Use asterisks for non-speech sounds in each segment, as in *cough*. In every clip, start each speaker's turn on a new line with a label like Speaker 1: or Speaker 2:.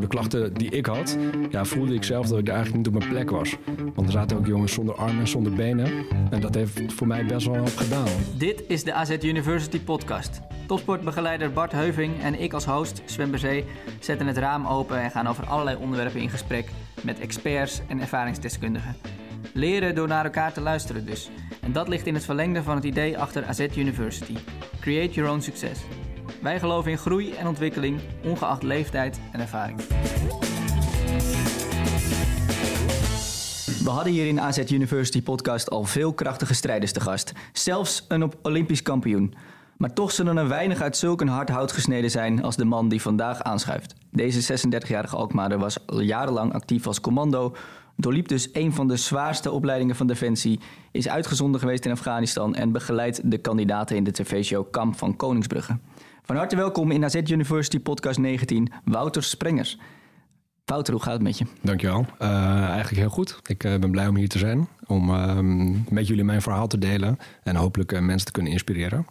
Speaker 1: voor de klachten die ik had, ja, voelde ik zelf dat ik eigenlijk niet op mijn plek was. Want er zaten ook jongens zonder armen en zonder benen. En dat heeft voor mij best wel wat gedaan.
Speaker 2: Dit is de AZ University podcast. Topsportbegeleider Bart Heuving en ik als host, Sven zetten het raam open en gaan over allerlei onderwerpen in gesprek met experts en ervaringsdeskundigen. Leren door naar elkaar te luisteren dus. En dat ligt in het verlengde van het idee achter AZ University. Create your own success. Wij geloven in groei en ontwikkeling, ongeacht leeftijd en ervaring. We hadden hier in AZ University podcast al veel krachtige strijders te gast. Zelfs een Olympisch kampioen. Maar toch zullen er weinig uit zulk een hard hout gesneden zijn als de man die vandaag aanschuift. Deze 36-jarige Alkmaarder was al jarenlang actief als commando, doorliep dus een van de zwaarste opleidingen van Defensie, is uitgezonden geweest in Afghanistan en begeleidt de kandidaten in de tv-show Kamp van Koningsbrugge. Van harte welkom in AZ University Podcast 19, Wouter Sprengers. Wouter, hoe gaat het met je?
Speaker 1: Dankjewel. Uh, eigenlijk heel goed. Ik uh, ben blij om hier te zijn, om uh, met jullie mijn verhaal te delen en hopelijk eh, mensen te kunnen inspireren.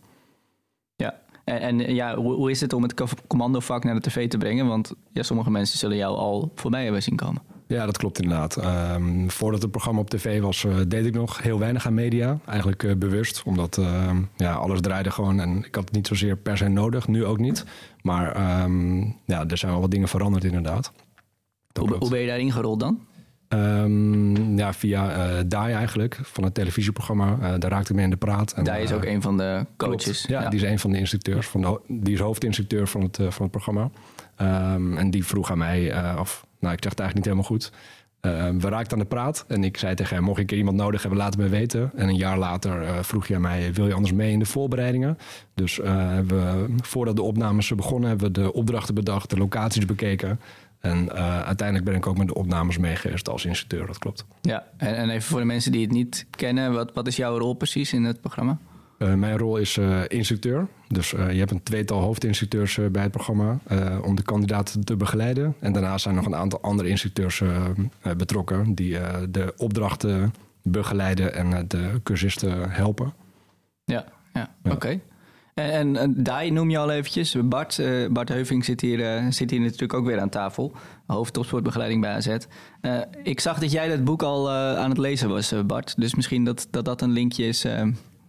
Speaker 2: Ja, en, en ja, hoe, hoe, is het om het commandovak naar de tv te brengen? Want ja, sommige mensen zullen jou al voorbij hebben zien komen.
Speaker 1: Ja, dat klopt inderdaad. Um, voordat het programma op tv was, uh, deed ik nog heel weinig aan media. Eigenlijk uh, bewust, omdat uh, ja, alles draaide gewoon en ik had het niet zozeer per se nodig. Nu ook niet. Maar um, ja, er zijn wel wat dingen veranderd inderdaad.
Speaker 2: Hoe, hoe, ben je daarin gerold dan?
Speaker 1: Um, ja, via uh, Dai eigenlijk, van het televisieprogramma. Uh, daar raakte ik mee in de praat.
Speaker 2: En, Dai is ook een van de coaches.
Speaker 1: Ja, ja, die is een van de instructeurs. Van de, die is hoofdinstructeur van het, van het programma. Um, en die vroeg aan mij, of nou, ik zeg het eigenlijk niet helemaal goed. Uh, we raakten aan de praat en ik zei tegen hem: Mocht ik iemand nodig hebben, laat het me weten. En een jaar later uh, vroeg hij mij: Wil je anders mee in de voorbereidingen? Dus uh, we, voordat de opnames begonnen, hebben we de opdrachten bedacht, de locaties bekeken. En uiteindelijk ben ik ook met de opnames meegeweest als instructeur, dat klopt.
Speaker 2: Ja, en, en even voor de mensen die het niet kennen, wat, wat is jouw rol precies in het programma?
Speaker 1: Uh, mijn rol is uh, instructeur. Dus uh, je hebt een tweetal hoofdinstructeurs bij het programma om de kandidaten te begeleiden. En daarnaast zijn nog een aantal andere instructeurs betrokken die de opdrachten begeleiden en de cursisten helpen.
Speaker 2: Ja, ja. oké. Okay. En, en, en Dai noem je al eventjes. Bart, Bart Heuving zit hier, zit hier natuurlijk ook weer aan tafel. Hoofd topsportbegeleiding bij AZ. ik zag dat jij dat boek al aan het lezen was, Bart. Dus misschien dat, dat dat een linkje is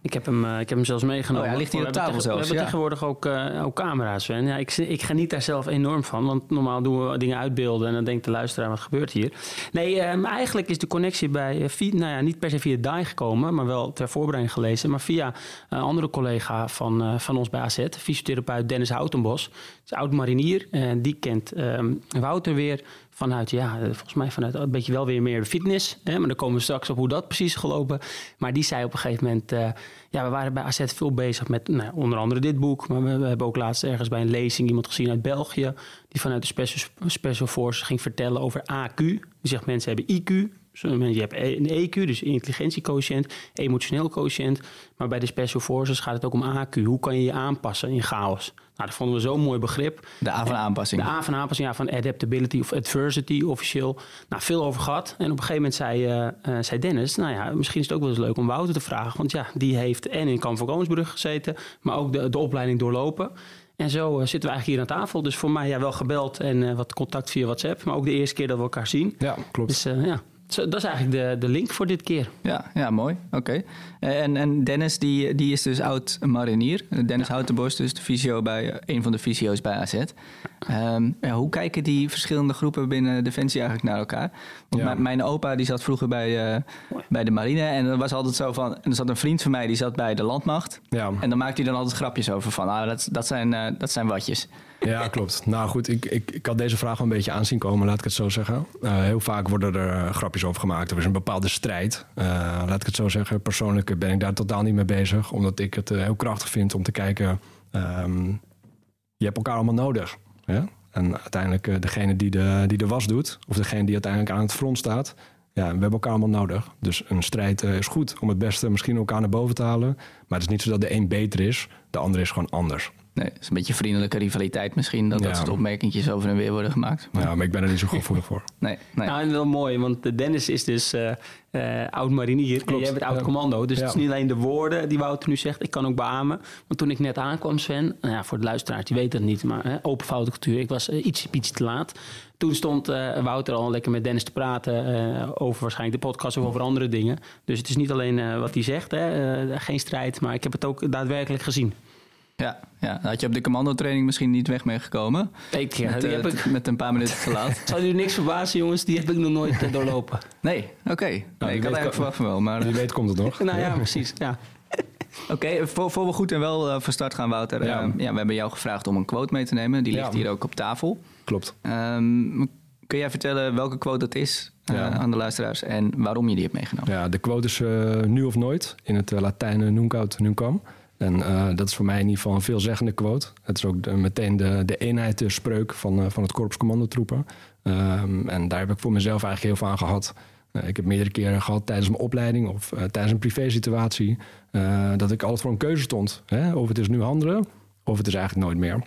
Speaker 3: ik heb hem, uh, ik heb hem zelfs meegenomen.
Speaker 2: Oh, ja, ligt hier op tafel
Speaker 3: we
Speaker 2: zelfs.
Speaker 3: We hebben
Speaker 2: ja.
Speaker 3: tegenwoordig ook, uh, ook camera's. En ja, ik, ik geniet daar zelf enorm van. Want normaal doen we dingen uitbeelden en dan denkt de luisteraar, wat gebeurt hier? Nee, um, eigenlijk is de connectie bij, via, nou ja, niet per se via DAI gekomen, maar wel ter voorbereiding gelezen. Maar via een andere collega van, uh, van ons bij AZ, fysiotherapeut Dennis Houtenbos. is oud-marinier en die kent um, Wouter weer vanuit, ja, volgens mij vanuit een beetje wel weer meer fitness. Hè, maar dan komen we straks op hoe dat precies gelopen. Maar die zei op een gegeven moment, uh, ja, we waren bij AZ veel bezig met nou, onder andere dit boek. Maar we, hebben ook laatst ergens bij een lezing iemand gezien uit België. Die vanuit de Special, Forces ging vertellen over AQ. Die zegt mensen hebben IQ. Je hebt een EQ, dus intelligentiequotient, emotioneel quotient. Maar bij de Special Forces gaat het ook om AQ. Hoe kan je je aanpassen in chaos? Nou, dat vonden we zo'n mooi begrip.
Speaker 2: De A van aanpassing.
Speaker 3: De A van aanpassing, ja, van adaptability of adversity officieel. Nou, veel over gehad. En op een gegeven moment zei, uh, uh, zei Dennis... nou ja, misschien is het ook wel eens leuk om Wouter te vragen. Want ja, die heeft en in Kamp van Koningsbrug gezeten... maar ook de, de opleiding doorlopen. En zo uh, zitten we eigenlijk hier aan tafel. Dus voor mij ja, wel gebeld en wat contact via WhatsApp. Maar ook de eerste keer dat we elkaar zien.
Speaker 1: Ja, klopt.
Speaker 3: Dus ja, dat is eigenlijk de, de link voor dit keer.
Speaker 2: Ja, ja mooi. Oké. Okay. En, en Dennis, die, die is dus oud marinier. Dennis ja. Houtenbos, dus de fysio bij, een van de fysio's bij AZ. Um, ja, hoe kijken die verschillende groepen binnen Defensie eigenlijk naar elkaar? Want ja. mijn opa die zat vroeger bij, uh, bij de marine. En er was altijd zo van... En er zat een vriend van mij, die zat bij de landmacht. Ja. En dan maakte hij dan altijd grapjes over van... Ah, dat, dat, zijn, uh, dat zijn watjes.
Speaker 1: Ja, klopt. Nou goed, ik, ik, ik had deze vraag wel een beetje aanzien komen, laat ik het zo zeggen. Uh, heel vaak worden er uh, grapjes over gemaakt. Er is een bepaalde strijd. Uh, laat ik het zo zeggen. Persoonlijk ben ik daar totaal niet mee bezig. Omdat ik het heel krachtig vind om te kijken... Um, je hebt elkaar allemaal nodig. En uiteindelijk degene die de, die de was doet... of degene die uiteindelijk aan het front staat... Ja, we hebben elkaar allemaal nodig. Dus een strijd is goed om het beste misschien elkaar naar boven te halen. Maar het is niet zo dat de een beter is. De ander is gewoon anders.
Speaker 2: Nee, het is een beetje vriendelijke rivaliteit misschien... dat
Speaker 1: Ja.
Speaker 2: dat soort opmerkingjes over en weer worden gemaakt. Maar,
Speaker 1: Ja, maar ik ben er niet zo gevoelig voor. *laughs*
Speaker 2: nee, nee.
Speaker 3: Nou, en wel mooi, want de Dennis is dus eh, eh, oud-marinier. En
Speaker 1: Klopt,
Speaker 3: jij bent oud-commando. Dus
Speaker 1: Ja.
Speaker 3: het is niet alleen de woorden die Wouter nu zegt. Ik kan ook beamen. Want toen ik net aankwam, Sven... Nou ja, voor de luisteraar, die weet het niet. Maar hè, open foutcultuur. Ik was uh, iets, iets te laat. Toen stond eh, Wouter al lekker met Dennis te praten... eh, over waarschijnlijk de podcast of over andere dingen. Dus het is niet alleen eh, wat hij zegt. Hè, eh, geen strijd. Maar ik heb het ook daadwerkelijk gezien.
Speaker 2: Ja, ja, had je op de commandotraining misschien niet weg mee gekomen.
Speaker 3: Ik, ja,
Speaker 2: met,
Speaker 3: die
Speaker 2: eh,
Speaker 3: heb ik,
Speaker 2: met een paar minuten te laat. *laughs*
Speaker 3: zal u niks verbazen, jongens. Die heb ik nog nooit eh, doorlopen.
Speaker 2: Nee, oké. Nee, ik had eigenlijk verwacht van wel. Maar,
Speaker 1: Wie weet komt het nog. *laughs*
Speaker 3: nou ja, precies. Ja. *laughs*
Speaker 2: Oké, voor, voor we goed en wel eh, van start gaan, Wouter.
Speaker 1: Ja.
Speaker 2: ja, we hebben jou gevraagd om een quote mee te nemen. Die
Speaker 1: Ja.
Speaker 2: ligt hier ook op tafel.
Speaker 1: Klopt.
Speaker 2: Ehm, kun jij vertellen welke quote dat is eh,
Speaker 1: Ja.
Speaker 2: aan de luisteraars en waarom je die hebt meegenomen?
Speaker 1: Ja, de quote is nu of nooit. In het uh, Latijn uh, nunc aut. En uh, dat is voor mij in ieder geval een veelzeggende quote. Het is ook de, meteen de, de eenheid, de spreuk van, uh, van het korps commandotroepen. Um, en daar heb ik voor mezelf eigenlijk heel veel aan gehad. Uh, ik heb meerdere keren gehad tijdens mijn opleiding of tijdens een privésituatie... Uh, dat ik altijd voor een keuze stond. Hè? Of het is nu handelen, of het is eigenlijk nooit meer.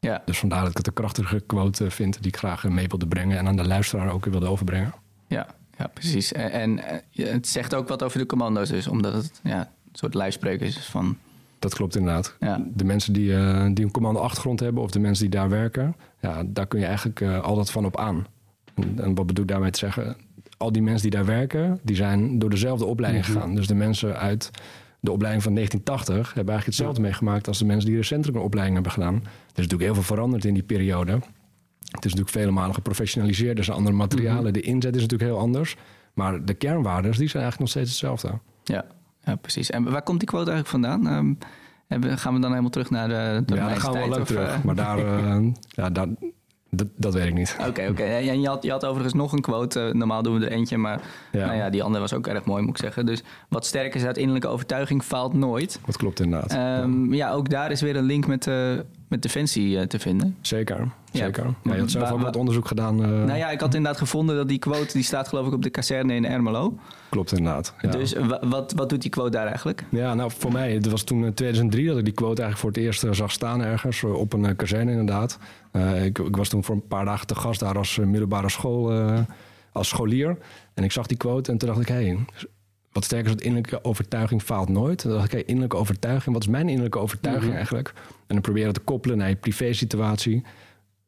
Speaker 2: Ja.
Speaker 1: Dus vandaar dat ik het een krachtige quote vind... die ik graag mee wilde brengen en aan de luisteraar ook wilde overbrengen.
Speaker 2: Ja, ja precies. En, en het zegt ook wat over de commando's dus. Omdat het ja, een soort lijfspreuk is van...
Speaker 1: Dat klopt inderdaad.
Speaker 2: Ja.
Speaker 1: De mensen die, uh, die een commando-achtergrond hebben of de mensen die daar werken, ja, daar kun je eigenlijk uh, altijd van op aan. En, en, wat bedoel ik daarmee te zeggen? Al die mensen die daar werken, die zijn door dezelfde opleiding
Speaker 3: Mhm.
Speaker 1: gegaan. Dus de mensen uit de opleiding van 1980 hebben eigenlijk hetzelfde
Speaker 3: Ja.
Speaker 1: meegemaakt als de mensen die recentelijk een opleiding hebben gedaan. Er is natuurlijk heel veel veranderd in die periode. Het is natuurlijk vele malen geprofessionaliseerd. Er zijn andere materialen.
Speaker 3: Mhm.
Speaker 1: De inzet is natuurlijk heel anders. Maar de kernwaarden die zijn eigenlijk nog steeds hetzelfde.
Speaker 2: Ja, ja, precies. En waar komt die quote eigenlijk vandaan? Um, hebben, gaan we dan helemaal terug naar de, de
Speaker 1: ja, dan gaan we wel leuk terug.
Speaker 2: uh...
Speaker 1: Maar daar, uh, *laughs* ja, daar, dat, dat weet ik niet.
Speaker 2: Oké, okay, oké. Okay. En je had, je had overigens nog een quote. Uh, normaal doen we er eentje, maar ja. Nou ja, die andere was ook erg mooi, moet ik zeggen. Dus wat sterk is uit innerlijke overtuiging faalt nooit.
Speaker 1: Dat klopt inderdaad.
Speaker 2: Um, ja. ja. ook daar is weer een link met, uh, met Defensie uh, te vinden.
Speaker 1: Zeker, zeker. Ja, je had zelf ook wat onderzoek gedaan. Uh...
Speaker 2: Nou ja, ik had inderdaad gevonden dat die quote... die staat geloof ik op de kazerne in Ermelo.
Speaker 1: Klopt inderdaad.
Speaker 2: Dus wat, wat doet die quote daar eigenlijk?
Speaker 1: Ja, nou voor mij, het was toen in 2003 dat ik die quote eigenlijk voor het eerst zag staan ergens. Op een kazerne inderdaad. Uh, ik, ik, was toen voor een paar dagen te gast daar als middelbare school... uh, als scholier. En ik zag die quote en toen dacht ik... Hey, wat sterker is dat innerlijke overtuiging faalt nooit. Dan dacht ik, hey, innerlijke overtuiging, wat is mijn innerlijke overtuiging mm -hmm. eigenlijk? En dan probeer je te koppelen naar je privésituatie.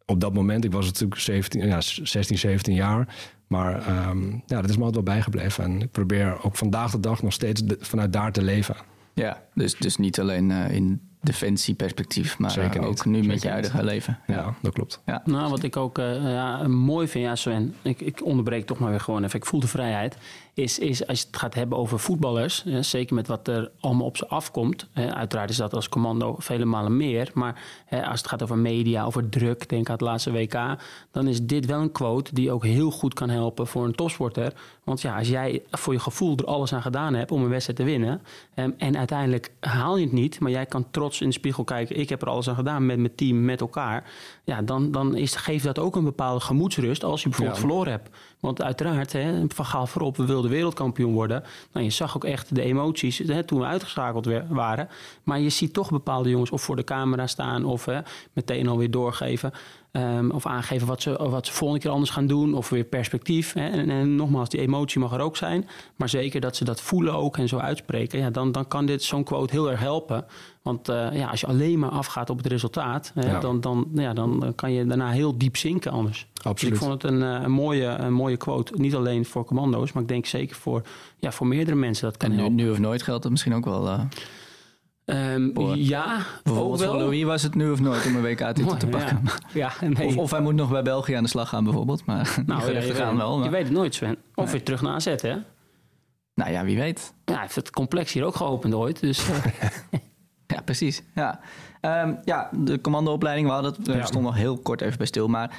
Speaker 1: Op dat moment, ik was natuurlijk 17, ja, 16, 17 jaar. Maar um, ja, dat is me altijd wel bijgebleven. En ik probeer ook vandaag de dag nog steeds de, vanuit daar te leven.
Speaker 2: Ja, dus, dus niet alleen uh, in defensieperspectief, maar
Speaker 1: Zeker
Speaker 2: ook
Speaker 1: niet.
Speaker 2: nu
Speaker 1: Zeker
Speaker 2: met je huidige
Speaker 1: niet.
Speaker 2: leven.
Speaker 1: Ja. ja, dat klopt.
Speaker 3: Ja. Nou, wat ik ook uh, ja, mooi vind, ja Sven, ik, ik onderbreek toch maar weer gewoon even. Ik voel de vrijheid. Is, is als je het gaat hebben over voetballers, hè, zeker met wat er allemaal op ze afkomt. Hè, uiteraard is dat als commando vele malen meer. Maar hè, als het gaat over media, over druk, denk aan het laatste WK. Dan is dit wel een quote die ook heel goed kan helpen voor een topsporter. Want ja, als jij voor je gevoel er alles aan gedaan hebt om een wedstrijd te winnen. Um, en uiteindelijk haal je het niet, maar jij kan trots in de spiegel kijken. Ik heb er alles aan gedaan met mijn team, met elkaar. Ja, dan, dan is, geeft dat ook een bepaalde gemoedsrust als je bijvoorbeeld ja. verloren hebt. Want uiteraard, hè, van gaal voorop, we wilden wereldkampioen worden. Nou, je zag ook echt de emoties hè, toen we uitgeschakeld waren. Maar je ziet toch bepaalde jongens of voor de camera staan of hè, meteen alweer doorgeven. Um, of aangeven wat ze, wat ze volgende keer anders gaan doen. Of weer perspectief. Hè. En, en, nogmaals, die emotie mag er ook zijn. Maar zeker dat ze dat voelen ook en zo uitspreken. Ja, dan, dan kan dit zo'n quote heel erg helpen. Want uh, ja, als je alleen maar afgaat op het resultaat... Hè, ja. Dan, dan, ja, dan kan je daarna heel diep zinken anders.
Speaker 1: Absoluut.
Speaker 3: Dus ik vond het een, een, mooie, een mooie quote. Niet alleen voor commando's, maar ik denk zeker voor, ja, voor meerdere mensen dat kan
Speaker 2: en nu, of nooit geldt dat misschien ook wel... Uh...
Speaker 3: Um, ja,
Speaker 2: bijvoorbeeld
Speaker 3: ook wel.
Speaker 2: voor Louis was het nu of nooit om een WK-titel te pakken.
Speaker 3: Ja. ja nee.
Speaker 2: of, of, hij moet nog bij België aan de slag gaan bijvoorbeeld. Maar *laughs*
Speaker 3: nou, ja, je,
Speaker 2: gaan
Speaker 3: weet,
Speaker 2: wel. Maar...
Speaker 3: je weet het nooit, Sven. Of nee. weer terug naar AZ, hè?
Speaker 2: Nou ja, wie weet.
Speaker 3: Ja, hij heeft het complex hier ook geopend ooit. Dus, *laughs*
Speaker 2: ja, precies. Ja. Um, ja, de commandoopleiding, we hadden het, we ja. stonden nog heel kort even bij stil. Maar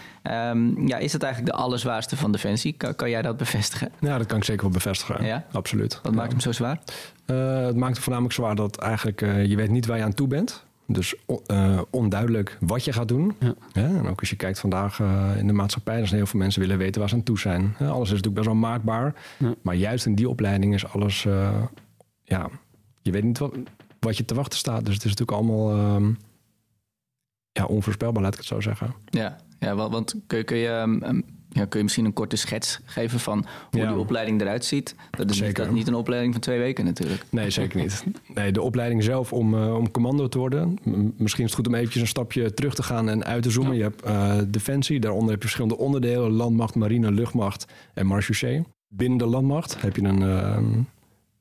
Speaker 2: um, ja, is het eigenlijk de allerzwaarste van Defensie? Kan, kan, jij dat bevestigen?
Speaker 1: Ja, dat kan ik zeker wel bevestigen.
Speaker 2: Ja?
Speaker 1: Absoluut.
Speaker 2: Wat maakt hem zo zwaar?
Speaker 1: Uh, het maakt hem voornamelijk zwaar dat eigenlijk uh, je weet niet waar je aan toe bent. Dus uh, onduidelijk wat je gaat doen.
Speaker 3: Ja.
Speaker 1: Ja, en ook als je kijkt vandaag uh, in de maatschappij, dan zijn heel veel mensen willen weten waar ze aan toe zijn. Ja, alles is natuurlijk best wel maakbaar.
Speaker 3: Ja.
Speaker 1: Maar juist in die opleiding is alles, uh, ja, je weet niet wat, wat je te wachten staat. Dus het is natuurlijk allemaal, um, ja, onvoorspelbaar, laat ik het zo zeggen.
Speaker 2: Ja, ja wa- want kun, kun je, um, um, ja, kun je misschien een korte schets geven van hoe
Speaker 1: Ja.
Speaker 2: die opleiding eruit ziet? Dat is niet,
Speaker 1: Zeker.
Speaker 2: dat is niet een opleiding van twee weken natuurlijk.
Speaker 1: Nee, zeker niet. Nee, de opleiding zelf om, eh, om commando te worden. Misschien is het goed om eventjes een stapje terug te gaan en uit te zoomen. Je hebt eh, defensie, daaronder heb je verschillende onderdelen. Landmacht, marine, luchtmacht en marechaussee. Binnen de landmacht heb je een,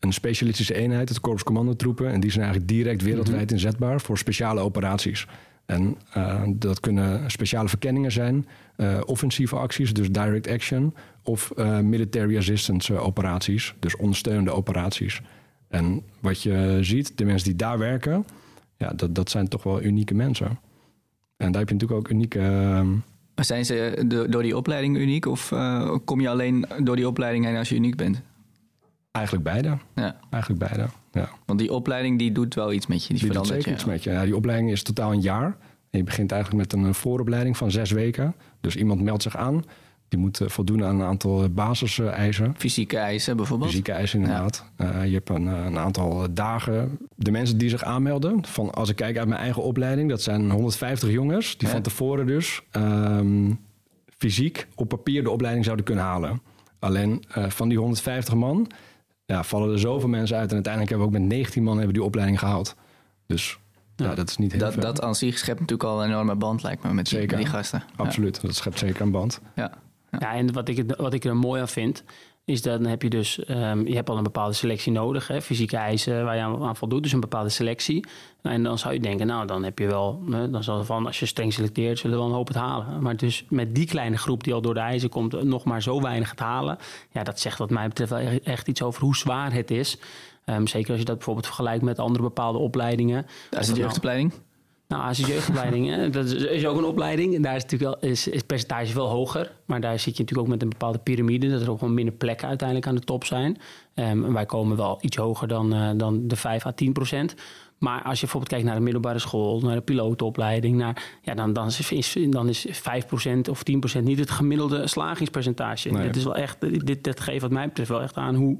Speaker 1: een specialistische eenheid, het Korps Commandotroepen. En die zijn eigenlijk direct wereldwijd inzetbaar voor speciale operaties. En eh, dat kunnen speciale verkenningen zijn, eh, offensieve acties, dus direct action, of eh, military assistance operaties, dus ondersteunende operaties. En wat je ziet, de mensen die daar werken, ja, dat, dat zijn toch wel unieke mensen. En daar heb je natuurlijk ook unieke. ehm,
Speaker 2: Maar zijn ze do- door die opleiding uniek of kom je alleen door die opleiding heen als je uniek bent?
Speaker 1: Eigenlijk beide.
Speaker 2: Ja,
Speaker 1: Eigenlijk beide. Ja.
Speaker 2: want die opleiding die doet wel iets met je, die,
Speaker 1: Die doet zeker
Speaker 2: je.
Speaker 1: iets met je. Ja, die opleiding is totaal een jaar. En je begint eigenlijk met een eh, vooropleiding van zes weken. Dus iemand meldt zich aan. Die moet eh, voldoen aan een aantal basiseisen.
Speaker 2: Fysieke eisen bijvoorbeeld.
Speaker 1: Fysieke eisen inderdaad. Eh, je hebt een, eh, een aantal dagen. De mensen die zich aanmelden, van, als ik kijk uit mijn eigen opleiding, dat zijn 150 jongens die
Speaker 2: Ja.
Speaker 1: van tevoren dus ehm, fysiek op papier de opleiding zouden kunnen halen. Alleen eh, van die 150 man ja, vallen er zoveel mensen uit. En uiteindelijk hebben we ook met 19 man hebben die opleiding gehaald. Dus ja, dat is niet heel
Speaker 2: Dat,
Speaker 1: veel.
Speaker 2: dat aan zich schept natuurlijk al een enorme band, lijkt me, met die,
Speaker 1: Zeker.
Speaker 2: met die gasten.
Speaker 1: Absoluut, dat schept zeker een band.
Speaker 2: Ja.
Speaker 3: Ja, en wat ik, het- wat ik er mooi aan vind, is dat dan heb je dus, ehm, je hebt al een bepaalde selectie nodig, hè, fysieke eisen waar je aan, aan voldoet, dus een bepaalde selectie. En dan zou je denken, nou dan heb je wel, hè, dan zal van, als je streng selecteert, zullen we wel een hoop het halen. Maar dus met die kleine groep die al door de eisen komt, nog maar zo weinig het halen, ja, dat zegt wat mij betreft wel echt- echt iets over hoe zwaar het is. Ehm, zeker als je dat bijvoorbeeld vergelijkt met andere bepaalde opleidingen.
Speaker 2: Daar is de jeugdopleiding.
Speaker 3: Nou, als je jeugdopleiding, hè, dat is, is ook een opleiding. En daar is natuurlijk wel, is, percentage wel hoger. Maar daar zit je natuurlijk ook met een bepaalde piramide. Dat er ook gewoon minder plekken uiteindelijk aan de top zijn. En wij komen wel iets hoger dan, eh, dan de 5 à 10 procent. Maar als je bijvoorbeeld kijkt naar de middelbare school, naar de pilotenopleiding, naar, ja, dan, dan, is, dan is 5% of 10% niet het gemiddelde slagingspercentage.
Speaker 1: Nee.
Speaker 3: Dit is wel echt, dit, dit geeft wat mij betreft wel echt aan hoe,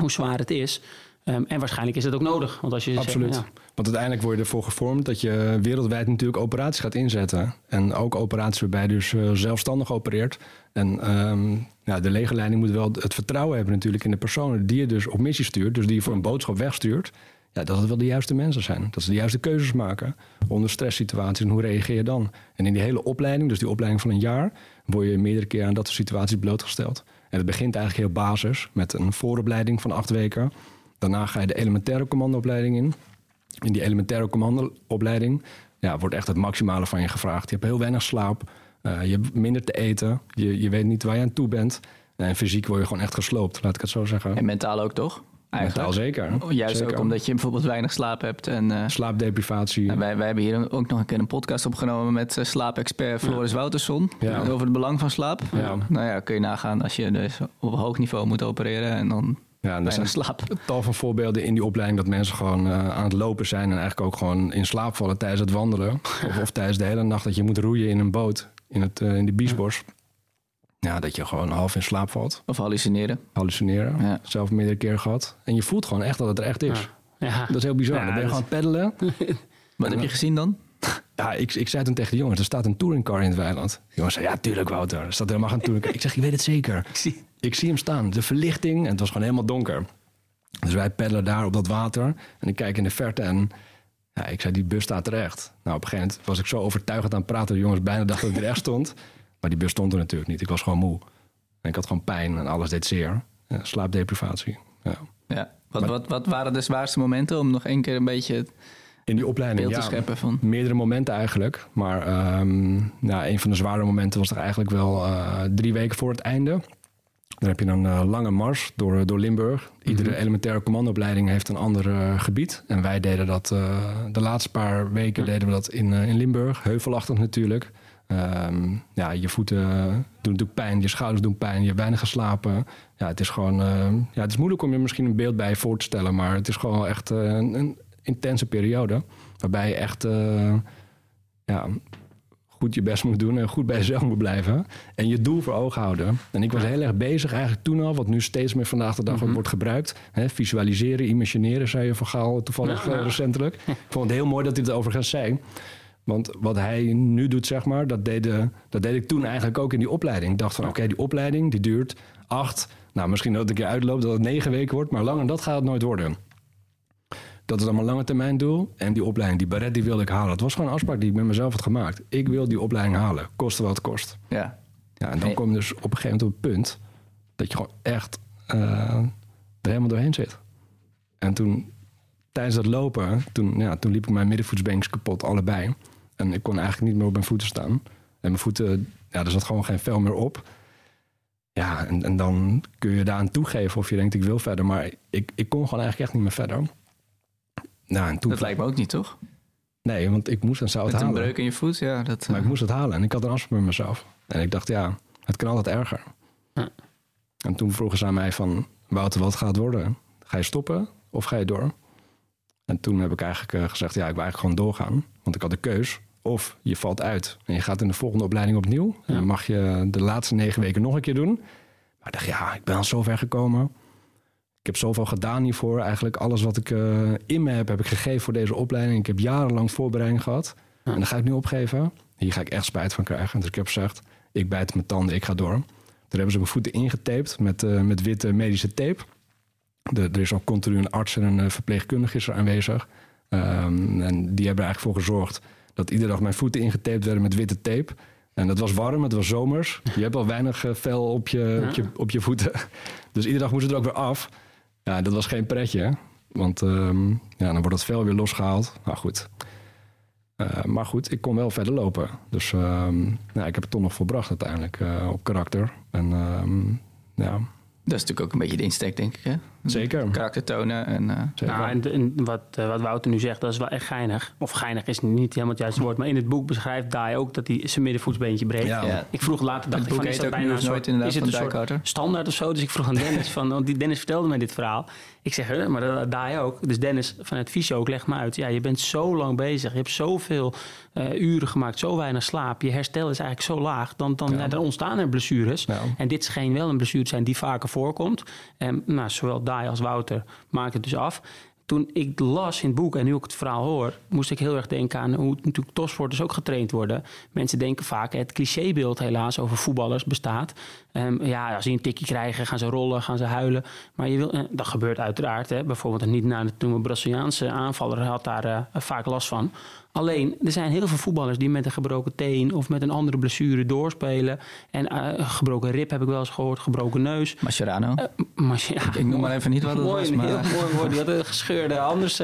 Speaker 3: hoe zwaar het is. Ehm, en waarschijnlijk is dat ook nodig. Want als je zegt,
Speaker 1: Absoluut.
Speaker 3: ja,
Speaker 1: Want uiteindelijk word je ervoor gevormd dat je wereldwijd natuurlijk operaties gaat inzetten. En ook operaties waarbij je dus eh, zelfstandig opereert. En ehm, ja, de legerleiding moet wel het vertrouwen hebben natuurlijk in de personen die je dus op missie stuurt. Dus die je voor een boodschap wegstuurt. Ja, dat het wel de juiste mensen zijn. Dat ze de juiste keuzes maken onder stresssituaties. En hoe reageer je dan? En in die hele opleiding, dus die opleiding van een jaar, word je meerdere keer aan dat soort situaties blootgesteld. En het begint eigenlijk heel basis met een vooropleiding van acht weken. Daarna ga je de elementaire commandoopleiding in. In die elementaire commandoopleiding ja, wordt echt het maximale van je gevraagd. Je hebt heel weinig slaap, eh, je hebt minder te eten, je, je weet niet waar je aan toe bent. En fysiek word je gewoon echt gesloopt, laat ik het zo zeggen.
Speaker 2: En mentaal ook, toch? Eigenlijk.
Speaker 1: Mentaal zeker.
Speaker 2: Oh, Juist
Speaker 1: Zeker.
Speaker 2: ook omdat je bijvoorbeeld weinig slaap hebt. En, eh,
Speaker 1: Slaapdeprivatie.
Speaker 2: nou, wij, wij hebben hier ook nog een keer een podcast opgenomen met eh, slaapexpert Floris Woutersson.
Speaker 1: Ja.
Speaker 2: Over het belang van slaap.
Speaker 1: Ja.
Speaker 2: Nou ja, kun je nagaan als je dus op hoog niveau moet opereren en dan
Speaker 1: ja, en er zijn
Speaker 2: slaap.
Speaker 1: tal van voorbeelden in die opleiding dat mensen gewoon eh, aan het lopen zijn en eigenlijk ook gewoon in slaap vallen tijdens het wandelen. *laughs* Of, of tijdens de hele nacht dat je moet roeien in een boot in, het, eh, in de Biesbos. Ja, dat je gewoon half in slaap valt.
Speaker 2: Of hallucineren.
Speaker 1: Hallucineren.
Speaker 2: Ja.
Speaker 1: Zelf meerdere keer gehad. En je voelt gewoon echt dat het er echt is.
Speaker 3: ja.
Speaker 1: Dat is heel bizar. Dan ben je
Speaker 3: dat
Speaker 1: gewoon aan het peddelen. *laughs*
Speaker 2: Wat heb je gezien dan?
Speaker 1: Ja, ik, ik zei toen tegen de jongens, er staat een touringcar in het weiland. De jongens zei, ja, tuurlijk Wouter. Er staat helemaal geen touringcar. Ik zeg, ik weet het zeker.
Speaker 3: Ik zie,
Speaker 1: Ik zie hem staan. De verlichting. En het was gewoon helemaal donker. Dus wij peddelen daar op dat water. En ik kijk in de verte en ja, ik zei, die bus staat er echt. Nou, op een gegeven moment was ik zo overtuigend aan het praten. De jongens bijna dachten dat ik er echt stond. Maar die bus stond er natuurlijk niet. Ik was gewoon moe. En ik had gewoon pijn en alles deed zeer. Ja, slaapdeprivatie. Ja.
Speaker 2: Ja. Wat,
Speaker 1: Maar-
Speaker 2: wat, wat waren de zwaarste momenten om nog één keer een beetje
Speaker 1: In die opleiding,
Speaker 2: beeld
Speaker 1: ja.
Speaker 2: scheppen van...
Speaker 1: Meerdere momenten eigenlijk. Maar ehm, nou, een van de zware momenten was er eigenlijk wel eh, drie weken voor het einde. Dan heb je een eh, lange mars door, door Limburg. Iedere elementaire commandoopleiding heeft een ander eh, gebied. En wij deden dat de laatste paar weken deden we dat in, in Limburg. Heuvelachtig natuurlijk. Ehm, ja, je voeten doen natuurlijk pijn, je schouders doen pijn, je hebt weinig geslapen. Ja, het is gewoon, ja, het is moeilijk om je misschien een beeld bij voor te stellen, maar het is gewoon echt een intense periode. Waarbij je echt eh, ja, goed je best moet doen en goed bij jezelf moet blijven. En je doel voor ogen houden. En ik was heel erg bezig eigenlijk toen al, wat nu steeds meer vandaag de dag
Speaker 3: Mhm.
Speaker 1: wordt gebruikt. Hè, visualiseren, imagineren, zei je van Gaal toevallig eh, recentelijk. Ik vond het heel mooi dat hij het overigens zei. Want wat hij nu doet, zeg maar, dat deed, de, dat deed ik toen eigenlijk ook in die opleiding. Ik dacht van, oké, die opleiding die duurt acht, nou misschien dat het een keer uitloopt, dat het negen weken wordt, maar langer dan dat gaat het nooit worden. Dat is allemaal lange termijn doel. En die opleiding, die baret, die wilde ik halen. Het was gewoon een afspraak die ik met mezelf had gemaakt. Ik wil die opleiding halen, koste wat het kost.
Speaker 2: Ja.
Speaker 1: Ja, en dan
Speaker 2: Hey.
Speaker 1: kom je dus op een gegeven moment op het punt dat je gewoon echt eh, er helemaal doorheen zit. En toen, tijdens dat lopen, toen, ja, toen liep ik mijn middenvoetsbeentjes kapot, allebei. En ik kon eigenlijk niet meer op mijn voeten staan. En mijn voeten, ja, er zat gewoon geen vel meer op. Ja, en, en dan kun je daaraan toegeven of je denkt ik wil verder. Maar ik, ik kon gewoon eigenlijk echt niet meer verder. Nou, en toen,
Speaker 2: Dat lijkt me ook niet, toch?
Speaker 1: Nee, want ik moest een zout
Speaker 2: Met een
Speaker 1: halen.
Speaker 2: breuk in je voet, ja. Dat,
Speaker 1: Maar
Speaker 2: eh,
Speaker 1: ik moest het halen en ik had een afspraak met mezelf. En ik dacht, ja, het kan altijd erger.
Speaker 3: Ja.
Speaker 1: En toen vroegen ze aan mij van, Wouter, wat gaat het worden? Ga je stoppen of ga je door? En toen heb ik eigenlijk eh, gezegd, ja, ik wil eigenlijk gewoon doorgaan. Want ik had de keus. Of je valt uit en je gaat in de volgende opleiding opnieuw. En dan mag je de laatste negen weken nog een keer doen. Maar ik dacht, ja, ik ben al zo ver gekomen. Ik heb zoveel gedaan hiervoor. Eigenlijk alles wat ik eh, in me heb, heb ik gegeven voor deze opleiding. Ik heb jarenlang voorbereiding gehad. En dan ga ik nu opgeven. Hier ga ik echt spijt van krijgen. Dus ik heb gezegd, ik bijt mijn tanden, ik ga door. Toen hebben ze mijn voeten ingetaped met, eh, met witte medische tape. De, er is ook continu een arts en een eh, verpleegkundige is er aanwezig. Ehm, en die hebben er eigenlijk voor gezorgd dat iedere dag mijn voeten ingetaped werden met witte tape. En het was warm, het was zomers. Je hebt al weinig vel op je, op, je, op je voeten. Dus iedere dag moest het er ook weer af. Ja, dat was geen pretje. Want ehm, ja, dan wordt het vel weer losgehaald. Nou goed. Eh, maar goed, ik kon wel verder lopen. Dus ehm, ja, ik heb het toch nog volbracht uiteindelijk eh, op karakter. En ehm, ja,
Speaker 2: Dat is natuurlijk ook een beetje de insteek, denk ik. Hè?
Speaker 1: Zeker.
Speaker 2: Karakter tonen en... eh.
Speaker 3: Nou, en, en wat, eh, wat Wouter nu zegt, dat is wel echt geinig. Of geinig is niet helemaal het juiste woord. Maar in het boek beschrijft Dai ook dat hij zijn middenvoetsbeentje breekt.
Speaker 1: Ja.
Speaker 2: Ja.
Speaker 3: Ik vroeg later, dacht
Speaker 2: Het
Speaker 3: ik van, is dat
Speaker 2: ook
Speaker 3: bijna een soort,
Speaker 2: inderdaad
Speaker 3: is het
Speaker 2: van
Speaker 3: een soort standaard of zo? Dus ik vroeg aan Dennis, van, want die Dennis vertelde mij dit verhaal. Ik zeg, hè, maar dat Dai ook. Dus Dennis vanuit Fysio ook, leg me uit. Ja, je bent zo lang bezig. Je hebt zoveel eh, uren gemaakt, zo weinig slaap. Je herstel is eigenlijk zo laag. Dan, dan, ja. dan ontstaan er blessures.
Speaker 1: Ja.
Speaker 3: En dit scheen wel een blessure te zijn die vaker voorkomt. En nou, zowel Als Wouter maken het dus af. Toen ik las in het boek en nu ook het verhaal hoor, moest ik heel erg denken aan hoe natuurlijk topsporters ook getraind worden. Mensen denken vaak, het clichébeeld helaas over voetballers bestaat. Ehm, ja, als die een tikje krijgen, gaan ze rollen, gaan ze huilen. Maar je wil, eh, dat gebeurt uiteraard. Hè. Bijvoorbeeld niet na de Braziliaanse aanvaller had daar eh, vaak last van. Alleen, er zijn heel veel voetballers die met een gebroken teen of met een andere blessure doorspelen. En een gebroken rib heb ik wel eens gehoord, gebroken neus.
Speaker 2: Mascherano.
Speaker 3: Maar, ja,
Speaker 2: ik noem maar even niet wat het
Speaker 3: mooi,
Speaker 2: was, maar-
Speaker 3: Heel mooi woord. Die had een gescheurde anders.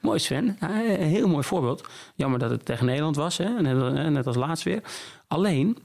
Speaker 3: mooi Sven. Heel mooi voorbeeld. Jammer dat het tegen Nederland was. Hè? Net, eh, net als laatst weer. Alleen,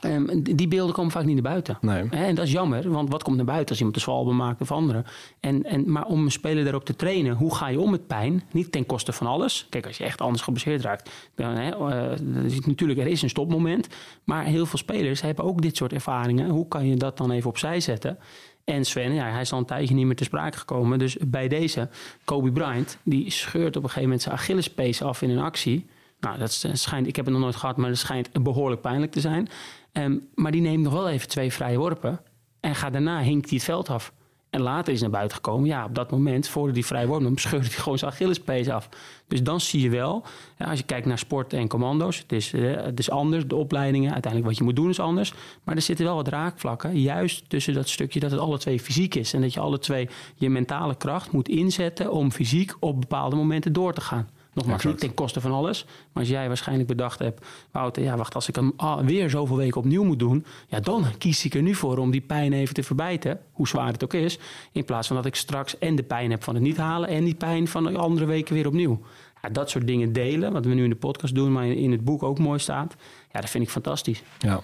Speaker 3: ehm, die beelden komen vaak niet naar buiten.
Speaker 1: Nee.
Speaker 3: En dat is jammer, want wat komt naar buiten als iemand een zwalbe maakt of andere? En, en, maar om een speler daarop te trainen, hoe ga je om met pijn? Niet ten koste van alles. Kijk, als je echt anders geblesseerd raakt, dan, eh, is natuurlijk, er is een stopmoment. Maar heel veel spelers hebben ook dit soort ervaringen. Hoe kan je dat dan even opzij zetten? En Sven, ja, hij is al een tijdje niet meer te sprake gekomen. Dus bij deze, Kobe Bryant, die scheurt op een gegeven moment zijn Achillespees af in een actie. Nou, dat schijnt, ik heb het nog nooit gehad, maar dat schijnt behoorlijk pijnlijk te zijn. Ehm, maar die neemt nog wel even twee vrije worpen. En gaat daarna hinkt hij het veld af. En later is naar buiten gekomen. Ja, op dat moment, voordat hij vrij worp nam, scheurde hij gewoon zijn Achillespees af. Dus dan zie je wel, als je kijkt naar sport en commando's, het is, eh, het is anders, de opleidingen, uiteindelijk wat je moet doen is anders. Maar er zitten wel wat raakvlakken, juist tussen dat stukje dat het alle twee fysiek is. En dat je alle twee je mentale kracht moet inzetten om fysiek op bepaalde momenten door te gaan. Nogmaals, niet ten koste van alles. Maar als jij waarschijnlijk bedacht hebt, Wouter, ja, wacht, als ik hem weer zoveel weken opnieuw moet doen, ja, dan kies ik er nu voor om die pijn even te verbijten, hoe zwaar het ook is, in plaats van dat ik straks en de pijn heb van het niet halen en die pijn van de andere weken weer opnieuw. Ja, dat soort dingen delen, wat we nu in de podcast doen, maar in, in het boek ook mooi staat, ja, dat vind ik fantastisch.
Speaker 1: Ja.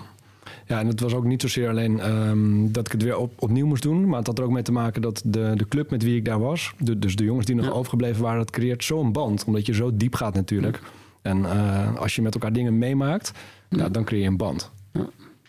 Speaker 1: Ja, en het was ook niet zozeer alleen ehm, dat ik het weer op, opnieuw moest doen. Maar het had er ook mee te maken dat de, de club met wie ik daar was... De, dus de jongens die nog
Speaker 3: Ja.
Speaker 1: overgebleven waren... dat creëert zo'n band. Omdat je zo diep gaat natuurlijk. En eh, als je met elkaar dingen meemaakt... Ja, dan creëer je een band.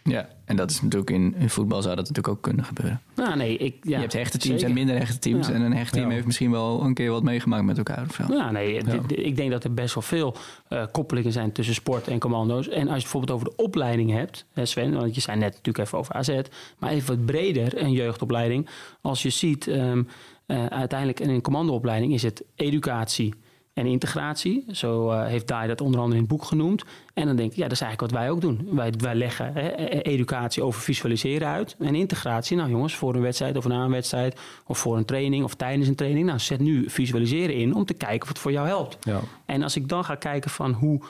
Speaker 2: Ja, en dat is natuurlijk in, in voetbal zou dat natuurlijk ook kunnen gebeuren.
Speaker 3: Nou, nee, ik, ja,
Speaker 2: je hebt hechte teams
Speaker 3: zeker.
Speaker 2: en minder hechte teams.
Speaker 3: Ja.
Speaker 2: En een hecht team
Speaker 1: Ja.
Speaker 2: heeft misschien wel een keer wat meegemaakt met elkaar of zo.
Speaker 3: Ja, nee, ik denk dat er best wel veel eh, koppelingen zijn tussen sport en commando's. En als je het bijvoorbeeld over de opleiding hebt, hè Sven, want je zei net natuurlijk even over AZ, maar even wat breder een jeugdopleiding. Als je ziet, ehm, eh, uiteindelijk in een commandoopleiding is het educatie en integratie. Zo uh, heeft Dai dat onder andere in het boek genoemd. En dan denk ik, ja, dat is eigenlijk wat wij ook doen. Wij, wij leggen hè, educatie over visualiseren uit. En integratie, nou jongens, voor een wedstrijd of na een wedstrijd... of voor een training of tijdens een training... nou, zet nu visualiseren in om te kijken of het voor jou helpt.
Speaker 1: Ja.
Speaker 3: En als ik dan ga kijken van hoe...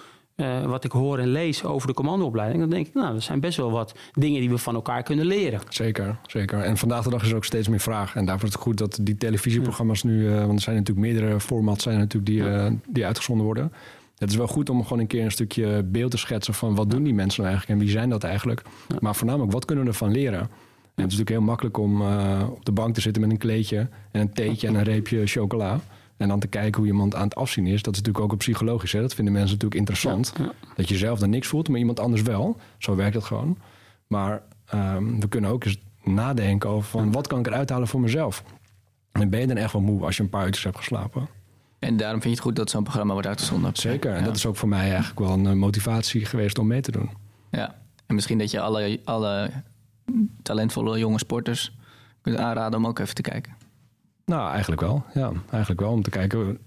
Speaker 3: Uh, wat ik hoor en lees over de commandoopleiding, dan denk ik, nou, er zijn best wel wat dingen die we van elkaar kunnen leren.
Speaker 1: Zeker, zeker. En vandaag de dag is er ook steeds meer vraag. En daarvoor is het goed dat die televisieprogramma's nu, uh, want er zijn natuurlijk meerdere formats zijn natuurlijk die, uh, die uitgezonden worden. Het is wel goed om gewoon een keer een stukje beeld te schetsen van wat doen die mensen nou eigenlijk en wie zijn dat eigenlijk. Maar voornamelijk, wat kunnen we ervan leren? En het is natuurlijk heel makkelijk om op de bank te zitten met een kleedje en een theetje en een reepje chocola. En dan te kijken hoe iemand aan het afzien is. Dat is natuurlijk ook een psychologisch. Hè? Dat vinden mensen natuurlijk interessant. Ja, ja. Dat je zelf dan niks voelt, maar iemand anders wel. Zo werkt het gewoon. Maar um, we kunnen ook eens nadenken over van wat kan ik eruit halen voor mezelf. En ben je dan echt wel moe als je een paar uurtjes hebt geslapen.
Speaker 2: En daarom vind je het goed dat zo'n programma wordt uitgezonden.
Speaker 1: Zeker. En dat is ook voor mij eigenlijk wel een motivatie geweest om mee te doen.
Speaker 2: Ja. En misschien dat je alle, alle talentvolle jonge sporters kunt aanraden om ook even te kijken.
Speaker 1: Nou, eigenlijk wel. Ja, eigenlijk wel. Om te kijken.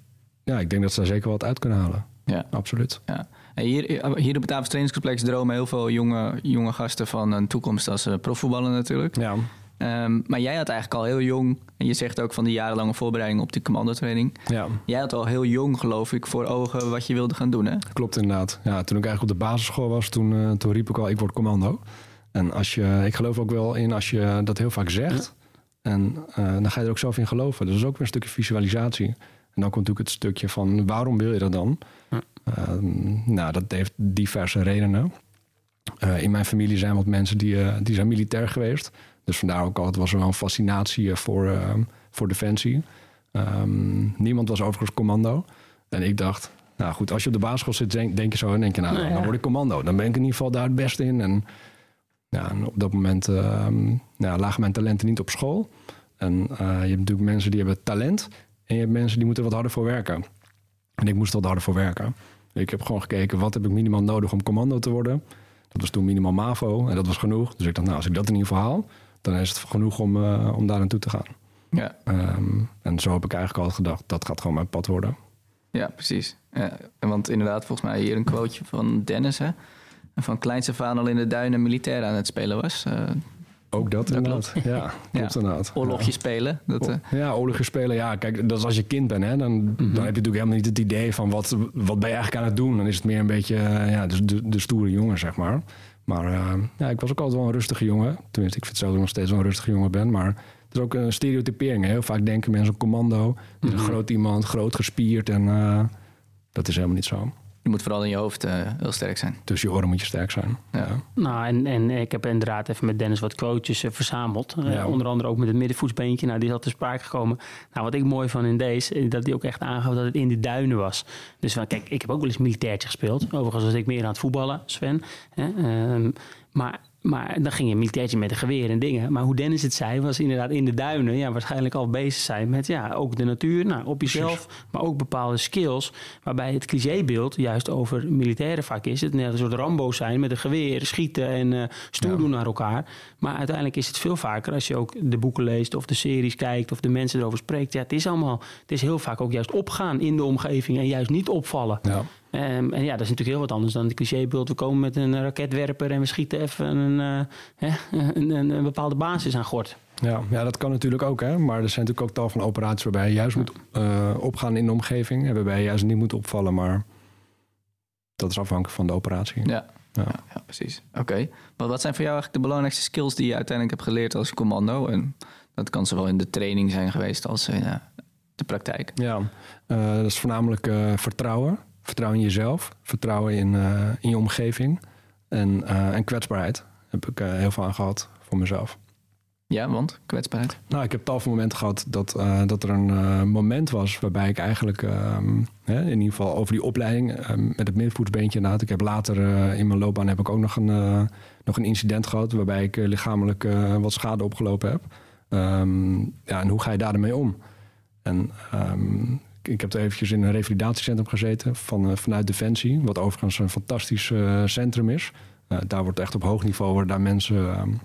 Speaker 1: Ja, ik denk dat ze daar zeker wat uit kunnen halen.
Speaker 2: Ja.
Speaker 1: Absoluut.
Speaker 2: Ja. En hier, hier op het Avonds Trainingscomplex dromen heel veel jonge, jonge gasten van een toekomst als uh, profvoetballer natuurlijk.
Speaker 1: Ja.
Speaker 2: Um, maar jij had eigenlijk al heel jong, en je zegt ook van die jarenlange voorbereiding op die commandotraining.
Speaker 1: Ja.
Speaker 2: Jij had al heel jong, geloof ik, voor ogen wat je wilde gaan doen, hè?
Speaker 1: Klopt inderdaad. Ja, toen ik eigenlijk op de basisschool was, toen, uh, toen riep ik al, ik word commando. En als je, ik geloof ook wel in als je dat heel vaak zegt. En uh, dan ga je er ook zelf in geloven. Dus dat is ook weer een stukje visualisatie. En dan komt natuurlijk het stukje van waarom wil je dat dan? Ja. Uh, nou, dat heeft diverse redenen. Uh, in mijn familie zijn wat mensen die, die zijn militair geweest. Dus vandaar ook altijd was er wel een fascinatie voor, voor defensie. Um, niemand was overigens commando. En ik dacht, nou goed, als je op de basisschool zit, denk, denk je zo en denk je, nou, nou ja. dan word ik commando. Dan ben ik in ieder geval daar het beste in. En ja, en op dat moment uh, nou, lagen mijn talenten niet op school. En uh, je hebt natuurlijk mensen die hebben talent. En je hebt mensen die moeten wat harder voor werken. En ik moest wat harder voor werken. Ik heb gewoon gekeken, wat heb ik minimaal nodig om commando te worden? Dat was toen minimaal MAVO en dat was genoeg. Dus ik dacht, nou, als ik dat in ieder geval haal... dan is het genoeg om, uh, om daar naartoe te gaan.
Speaker 2: Ja.
Speaker 1: Um, en zo heb ik eigenlijk al gedacht, dat gaat gewoon mijn pad worden.
Speaker 2: Ja, precies. Ja, want inderdaad, volgens mij hier een quoteje van Dennis... Hè? Van kleins af aan al in de duinen militair aan het spelen was. Uh,
Speaker 1: ook dat, dat inderdaad. Klopt. Ja, *laughs* klopt
Speaker 2: ja.
Speaker 1: inderdaad.
Speaker 2: Oorlogje ja. spelen. Dat, uh...
Speaker 1: Ja, oorlogje spelen. Ja, kijk, dat is als je kind bent. Hè, dan, mm -hmm. dan heb je natuurlijk helemaal niet het idee van wat, wat ben je eigenlijk aan het doen. Dan is het meer een beetje ja, de, de, de stoere jongen, zeg maar. Maar uh, ja, ik was ook altijd wel een rustige jongen. Tenminste, ik vind zelf dat ik nog steeds wel een rustige jongen ben. Maar het is ook een stereotypering. Heel vaak denken mensen op commando. Mm -hmm. Een groot iemand, groot gespierd. En uh, dat is helemaal niet zo.
Speaker 2: Je moet vooral in je hoofd uh, heel sterk zijn.
Speaker 1: Dus je oren moet je sterk zijn.
Speaker 2: Ja.
Speaker 3: Nou, en, en ik heb inderdaad even met Dennis wat quotes uh, verzameld. Uh, ja. onder andere ook met het middenvoetsbeentje. Nou, die had te sprake gekomen. Nou, wat ik mooi van in deze, dat hij ook echt aangaf dat het in de duinen was. Dus van, kijk, ik heb ook wel eens militairtje gespeeld. Overigens was ik meer aan het voetballen, Sven. Ehm, maar maar dan ging je een militairtje met een geweer en dingen. Maar hoe Dennis het zei, was inderdaad in de duinen... Ja, waarschijnlijk al bezig zijn met ja, ook de natuur, nou, op jezelf... Precies. maar ook bepaalde skills. Waarbij het clichébeeld juist over militaire vak is... het net een soort Rambo zijn met een geweer, schieten en uh, stoer ja. doen naar elkaar. Maar uiteindelijk is het veel vaker als je ook de boeken leest... of de series kijkt of de mensen erover spreekt. Ja, het is allemaal... het is heel vaak ook juist opgaan in de omgeving... en juist niet opvallen.
Speaker 1: Ja.
Speaker 3: Um, en ja, dat is natuurlijk heel wat anders dan de clichébeeld. We komen met een raketwerper en we schieten even een, uh, hè, een, een, een, bepaalde basis aan gort.
Speaker 1: Ja, ja, dat kan natuurlijk ook. Hè? Maar er zijn natuurlijk ook tal van operaties waarbij je juist moet uh, opgaan in de omgeving. En waarbij je juist niet moet opvallen. Maar dat is afhankelijk van de operatie.
Speaker 2: Ja, ja. ja, ja precies. Oké. Okay. Maar wat zijn voor jou eigenlijk de belangrijkste skills die je uiteindelijk hebt geleerd als commando? En dat kan zowel in de training zijn geweest als in uh, de praktijk.
Speaker 1: Ja, uh, dat is voornamelijk vertrouwen. Vertrouwen in jezelf, vertrouwen in, uh, in je omgeving en, uh, en kwetsbaarheid. Heb ik uh, heel veel aan gehad voor mezelf.
Speaker 2: Ja, want kwetsbaarheid?
Speaker 1: Nou, ik heb tal van momenten gehad dat, dat er een moment was waarbij ik eigenlijk, um, hè, in ieder geval over die opleiding um, met het middenvoetsbeentje inderdaad. Ik heb later in mijn loopbaan heb ik ook nog een, nog een incident gehad waarbij ik lichamelijk wat schade opgelopen heb. Um, ja, en hoe ga je daarmee om? En ik heb er eventjes in een revalidatiecentrum gezeten van, uh, vanuit Defensie. Wat overigens een fantastisch uh, centrum is. Uh, daar wordt echt op hoog niveau worden daar mensen um,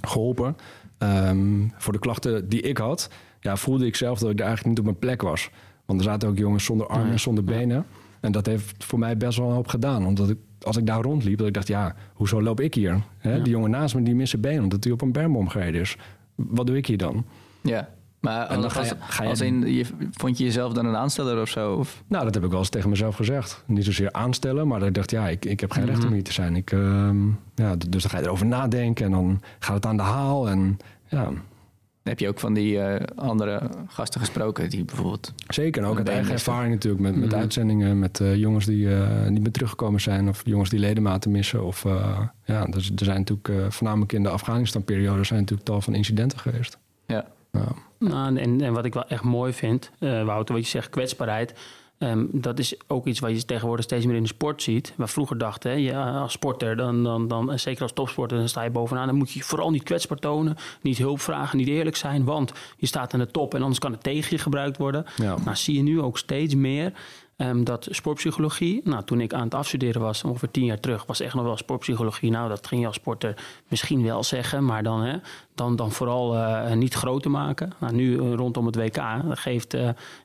Speaker 1: geholpen. Um, voor de klachten die ik had, ja, voelde ik zelf dat ik daar eigenlijk niet op mijn plek was. Want er zaten ook jongens zonder armen en zonder benen. En dat heeft voor mij best wel een hoop gedaan. Omdat ik, als ik daar rondliep, dat ik dacht, ja, hoezo loop ik hier?
Speaker 3: Ja.
Speaker 1: Die jongen naast me, die missen benen omdat hij op een bermbom gereden is. Wat doe ik hier dan?
Speaker 2: Ja. Maar
Speaker 1: En dan
Speaker 2: als,
Speaker 1: ga je-
Speaker 2: als-
Speaker 1: ga je-
Speaker 2: als in, je, vond je jezelf dan een aansteller of zo? Of?
Speaker 1: Nou, dat heb ik wel eens tegen mezelf gezegd. Niet zozeer aanstellen, maar dat ik dacht, ja, ik, ik heb geen recht om hier te zijn. Ik, ehm, ja, dus dan ga je erover nadenken en dan gaat het aan de haal. En ja,
Speaker 2: Heb je ook van die eh, andere gasten gesproken die bijvoorbeeld...
Speaker 1: zeker. Ook uit eigen ervaring natuurlijk met, met
Speaker 3: Mhm.
Speaker 1: uitzendingen, met eh, jongens die eh, niet meer teruggekomen zijn of jongens die ledematen missen. Of ja, dus, er zijn natuurlijk voornamelijk in de Afghanistan-periode zijn natuurlijk tal van incidenten geweest.
Speaker 2: Ja.
Speaker 1: Ja.
Speaker 3: Nou, en, en wat ik wel echt mooi vind, eh, Wouter, wat je zegt, kwetsbaarheid. ehm, dat is ook iets wat je tegenwoordig steeds meer in de sport ziet. Waar vroeger dachten, hè, je, als sporter, dan, dan, dan, zeker als topsporter, dan sta je bovenaan. Dan moet je je vooral niet kwetsbaar tonen, niet hulp vragen, niet eerlijk zijn. Want je staat aan de top en anders kan het tegen je gebruikt worden.
Speaker 1: Ja.
Speaker 3: Nou, zie je nu ook steeds meer ehm, dat sportpsychologie. Nou, toen ik aan het afstuderen was, ongeveer tien jaar terug, was echt nog wel sportpsychologie. Nou, dat ging je als sporter misschien wel zeggen, maar dan, hè, dan, dan vooral eh, niet groot te maken. Nou, nu eh, rondom het WK geeft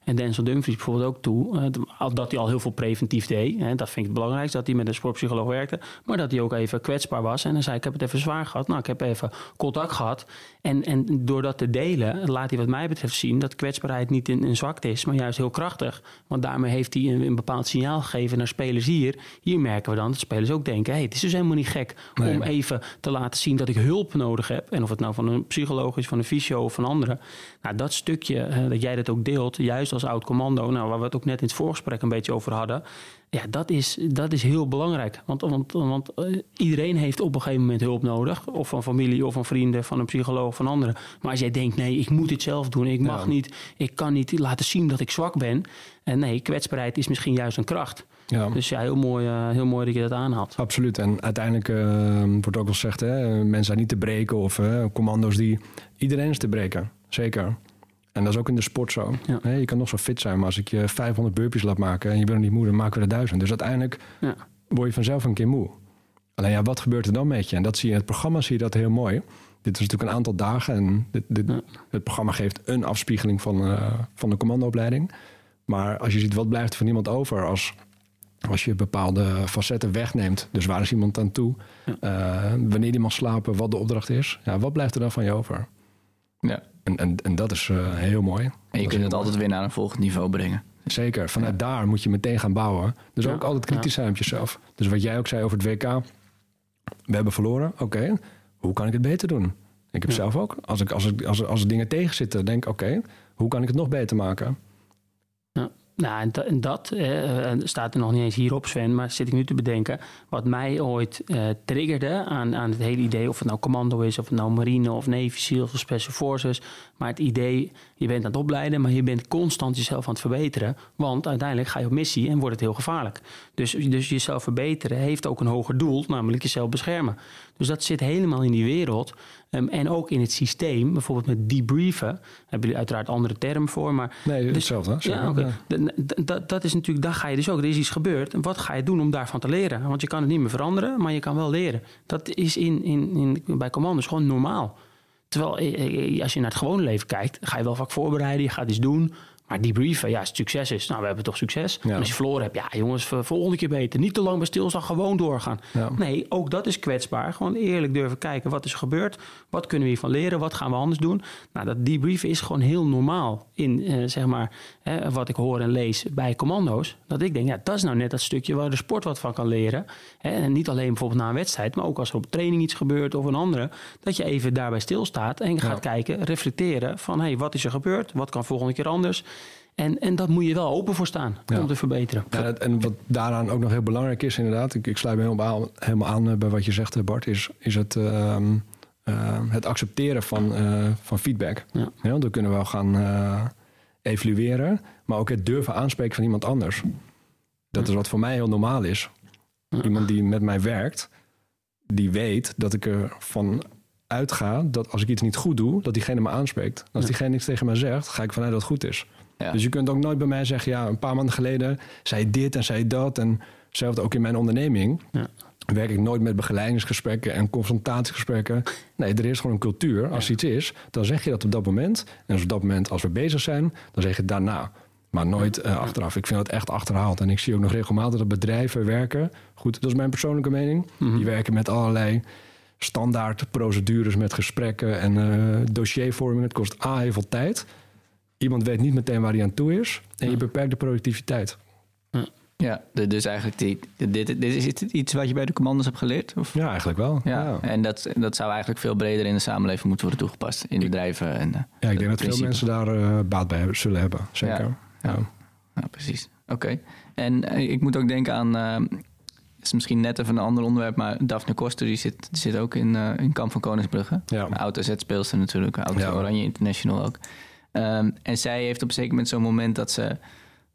Speaker 3: en Denzel Dumfries bijvoorbeeld ook toe dat hij al heel veel preventief deed. Hè. Dat vind ik het belangrijkste, dat hij met een sportpsycholoog werkte. Maar dat hij ook even kwetsbaar was. En dan zei ik, ik heb het even zwaar gehad. Nou, ik heb even contact gehad. En, en door dat te delen, laat hij wat mij betreft zien dat kwetsbaarheid niet een zwakte is, maar juist heel krachtig. Want daarmee heeft hij een, een bepaald signaal gegeven naar spelers hier. Hier merken we dan dat spelers ook denken, hey, het is dus helemaal niet gek
Speaker 1: Nee.
Speaker 3: om even te laten zien dat ik hulp nodig heb. En of het nou van een psycholoog is, van een fysio of van anderen. Nou, dat stukje, eh, dat jij dat ook deelt, juist als oud commando, nou, waar we het ook net in het voorgesprek een beetje over hadden. Ja, dat is, dat is heel belangrijk. Want, want, want eh, iedereen heeft op een gegeven moment hulp nodig. Of van familie, of van vrienden, van een psycholoog, van anderen. Maar als jij denkt, nee, ik moet dit zelf doen. Ik mag
Speaker 1: Ja.
Speaker 3: niet, ik kan niet laten zien dat ik zwak ben. En nee, kwetsbaarheid is misschien juist een kracht.
Speaker 1: Ja.
Speaker 3: Dus ja, heel mooi, eh, heel mooi dat je dat aanhaalt.
Speaker 1: Absoluut. En uiteindelijk eh, wordt ook wel gezegd, hè, mensen zijn niet te breken of commando's die... Iedereen is te breken, zeker. En dat is ook in de sport zo.
Speaker 3: Ja.
Speaker 1: Je kan nog zo fit zijn, maar als ik je 500 burpees laat maken en je bent nog niet moe, dan maken we er duizend. Dus uiteindelijk
Speaker 3: Ja.
Speaker 1: word je vanzelf een keer moe. Alleen ja, wat gebeurt er dan met je? En dat zie je in het programma, zie je dat heel mooi. Dit is natuurlijk een aantal dagen en dit, dit-
Speaker 3: Ja.
Speaker 1: het programma geeft een afspiegeling van, eh, van de commandoopleiding. Maar als je ziet wat blijft er van iemand over als, als je bepaalde facetten wegneemt. Dus waar is iemand aan toe? Eh, wanneer die mag slapen, wat de opdracht is. Ja, wat blijft er dan van je over?
Speaker 2: Ja.
Speaker 1: En, en, en dat is eh, heel mooi.
Speaker 2: En je kunt het
Speaker 1: mooi.
Speaker 2: altijd weer naar een volgend niveau brengen.
Speaker 1: Zeker, vanuit daar moet je meteen gaan bouwen. Dus
Speaker 3: Ja,
Speaker 1: ook altijd kritisch zijn op jezelf. Dus wat jij ook zei over het WK. We hebben verloren, oké. Hoe kan ik het beter doen? Ik heb
Speaker 3: Ja.
Speaker 1: zelf ook. Als, ik, als, ik, als, er- als er dingen tegen zitten, denk ik, oké. hoe kan ik het nog beter maken?
Speaker 3: Nou, en, da- en dat eh, eh, staat er nog niet eens hierop, Sven, maar zit ik nu te bedenken. Wat mij ooit eh, triggerde aan, aan het hele idee, of het nou commando is, of het nou marine of Navy SEALs of Special Forces. Maar het idee, je bent aan het opleiden, maar je bent constant jezelf aan het verbeteren. Want uiteindelijk ga je op missie en wordt het heel gevaarlijk. Dus, dus jezelf verbeteren heeft ook een hoger doel, namelijk jezelf beschermen. Dus dat zit helemaal in die wereld. Ehm, en ook in het systeem, bijvoorbeeld met debriefen. Daar hebben jullie uiteraard andere termen voor, maar
Speaker 1: Nee,
Speaker 3: Dus-
Speaker 1: hetzelfde.
Speaker 3: ja, oké. D- d- d- Dat is natuurlijk, daar ga je dus ook. Er is iets gebeurd. En wat ga je doen om daarvan te leren? Want je kan het niet meer veranderen, maar je kan wel leren. Dat is in, in, in, bij commando's gewoon normaal. Terwijl eh, eh, als je naar het gewone leven kijkt, ga je wel vaak voorbereiden, je gaat iets doen. Maar debriefen, ja, als het succes is, nou, we hebben toch succes.
Speaker 1: Ja.
Speaker 3: En als je verloren hebt, ja, jongens, volgende keer beter. Niet te lang bij stilstaan, gewoon doorgaan.
Speaker 1: Ja.
Speaker 3: Nee, ook dat is kwetsbaar. Gewoon eerlijk durven kijken, wat is er gebeurd? Wat kunnen we hiervan leren? Wat gaan we anders doen? Nou, dat debriefen is gewoon heel normaal in, eh, zeg maar, hè, wat ik hoor en lees bij commando's. Dat ik denk, ja, dat is nou net dat stukje waar de sport wat van kan leren. Hè, en niet alleen bijvoorbeeld na een wedstrijd, maar ook als er op training iets gebeurt of een andere. Dat je even daarbij stilstaat en gaat kijken, reflecteren van, hé, hey, wat is er gebeurd? Wat kan volgende keer anders? En, en dat moet je wel open voor staan
Speaker 1: Ja.
Speaker 3: om te verbeteren.
Speaker 1: Ja, en wat daaraan ook nog heel belangrijk is, inderdaad, ik, ik sluit me helemaal aan, helemaal aan eh, bij wat je zegt, eh, Bart, is, is het, ehm, eh, het accepteren van, van feedback.
Speaker 3: Ja.
Speaker 1: want we kunnen wel gaan evalueren, maar ook het durven aanspreken van iemand anders. Dat is wat voor mij heel normaal is. Iemand die met mij werkt, die weet dat ik ervan uitga dat als ik iets niet goed doe, dat diegene me aanspreekt. Als diegene niks tegen mij zegt, ga ik vanuit dat het goed is.
Speaker 2: Ja.
Speaker 1: Dus je kunt ook nooit bij mij zeggen, ja, een paar maanden geleden zei dit en zei dat. En hetzelfde ook in mijn onderneming.
Speaker 3: Ja.
Speaker 1: Werk ik nooit met begeleidingsgesprekken en confrontatiegesprekken. Nee, er is gewoon een cultuur. Als
Speaker 3: Ja.
Speaker 1: iets is, dan zeg je dat op dat moment. En als op dat moment, als we bezig zijn, dan zeg je daarna. Maar nooit eh, achteraf. Ik vind het echt achterhaald. En ik zie ook nog regelmatig dat bedrijven werken. Goed, dat is mijn persoonlijke mening. Die werken met allerlei standaard procedures met gesprekken en eh, dossiervorming. Het kost A heel veel tijd. Iemand weet niet meteen waar hij aan toe is. En je beperkt de productiviteit.
Speaker 2: Ja, dus eigenlijk die, dit, dit is het iets wat je bij de commando's hebt geleerd? Of?
Speaker 1: Ja, eigenlijk wel.
Speaker 2: Ja,
Speaker 1: Ja,
Speaker 2: en dat, dat zou eigenlijk veel breder in de samenleving moeten worden toegepast. In bedrijven en eh,
Speaker 1: Ja, ik denk dat veel mensen daar eh, baat bij hebben, zullen hebben. Zeker.
Speaker 2: Ja.
Speaker 1: Ja.
Speaker 2: Ja, precies. Oké. En eh, ik moet ook denken aan... eh, het is misschien net even een ander onderwerp... maar Daphne Koster die zit, die zit ook in, eh, in Kamp van Koningsbrugge.
Speaker 1: Ja.
Speaker 2: Een Oud-AZ-speelster natuurlijk. Oud
Speaker 1: Ja.
Speaker 2: Oranje International ook. Ehm, en zij heeft op een zeker moment zo'n moment... dat ze,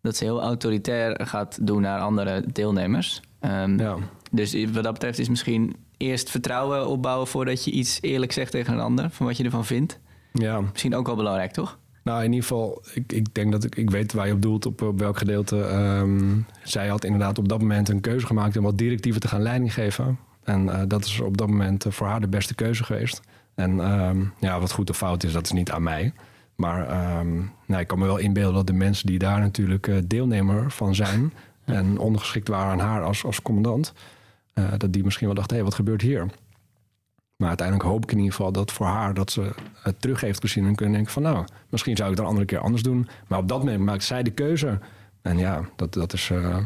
Speaker 2: dat ze heel autoritair gaat doen naar andere deelnemers. Ehm,
Speaker 1: Ja.
Speaker 2: Dus wat dat betreft is misschien eerst vertrouwen opbouwen... voordat je iets eerlijk zegt tegen een ander... van wat je ervan vindt.
Speaker 1: ja.
Speaker 2: Misschien ook wel belangrijk, toch?
Speaker 1: Nou, in ieder geval, ik, ik denk dat ik, ik weet waar je op doelt, op, op welk gedeelte. Ehm, zij had inderdaad op dat moment een keuze gemaakt om wat directiever te gaan leiding geven. En eh, dat is op dat moment eh, voor haar de beste keuze geweest. En ja, wat goed of fout is, dat is niet aan mij. Maar ehm, nou, ik kan me wel inbeelden dat de mensen die daar natuurlijk eh, deelnemer van zijn... en ondergeschikt waren aan haar als, als commandant... eh, dat die misschien wel dacht, hé, hey, wat gebeurt hier? Maar uiteindelijk hoop ik in ieder geval dat voor haar dat ze het terug heeft gezien en kunnen denken van nou, misschien zou ik het een andere keer anders doen. Maar op dat moment maakt zij de keuze. En ja, dat, dat is eh,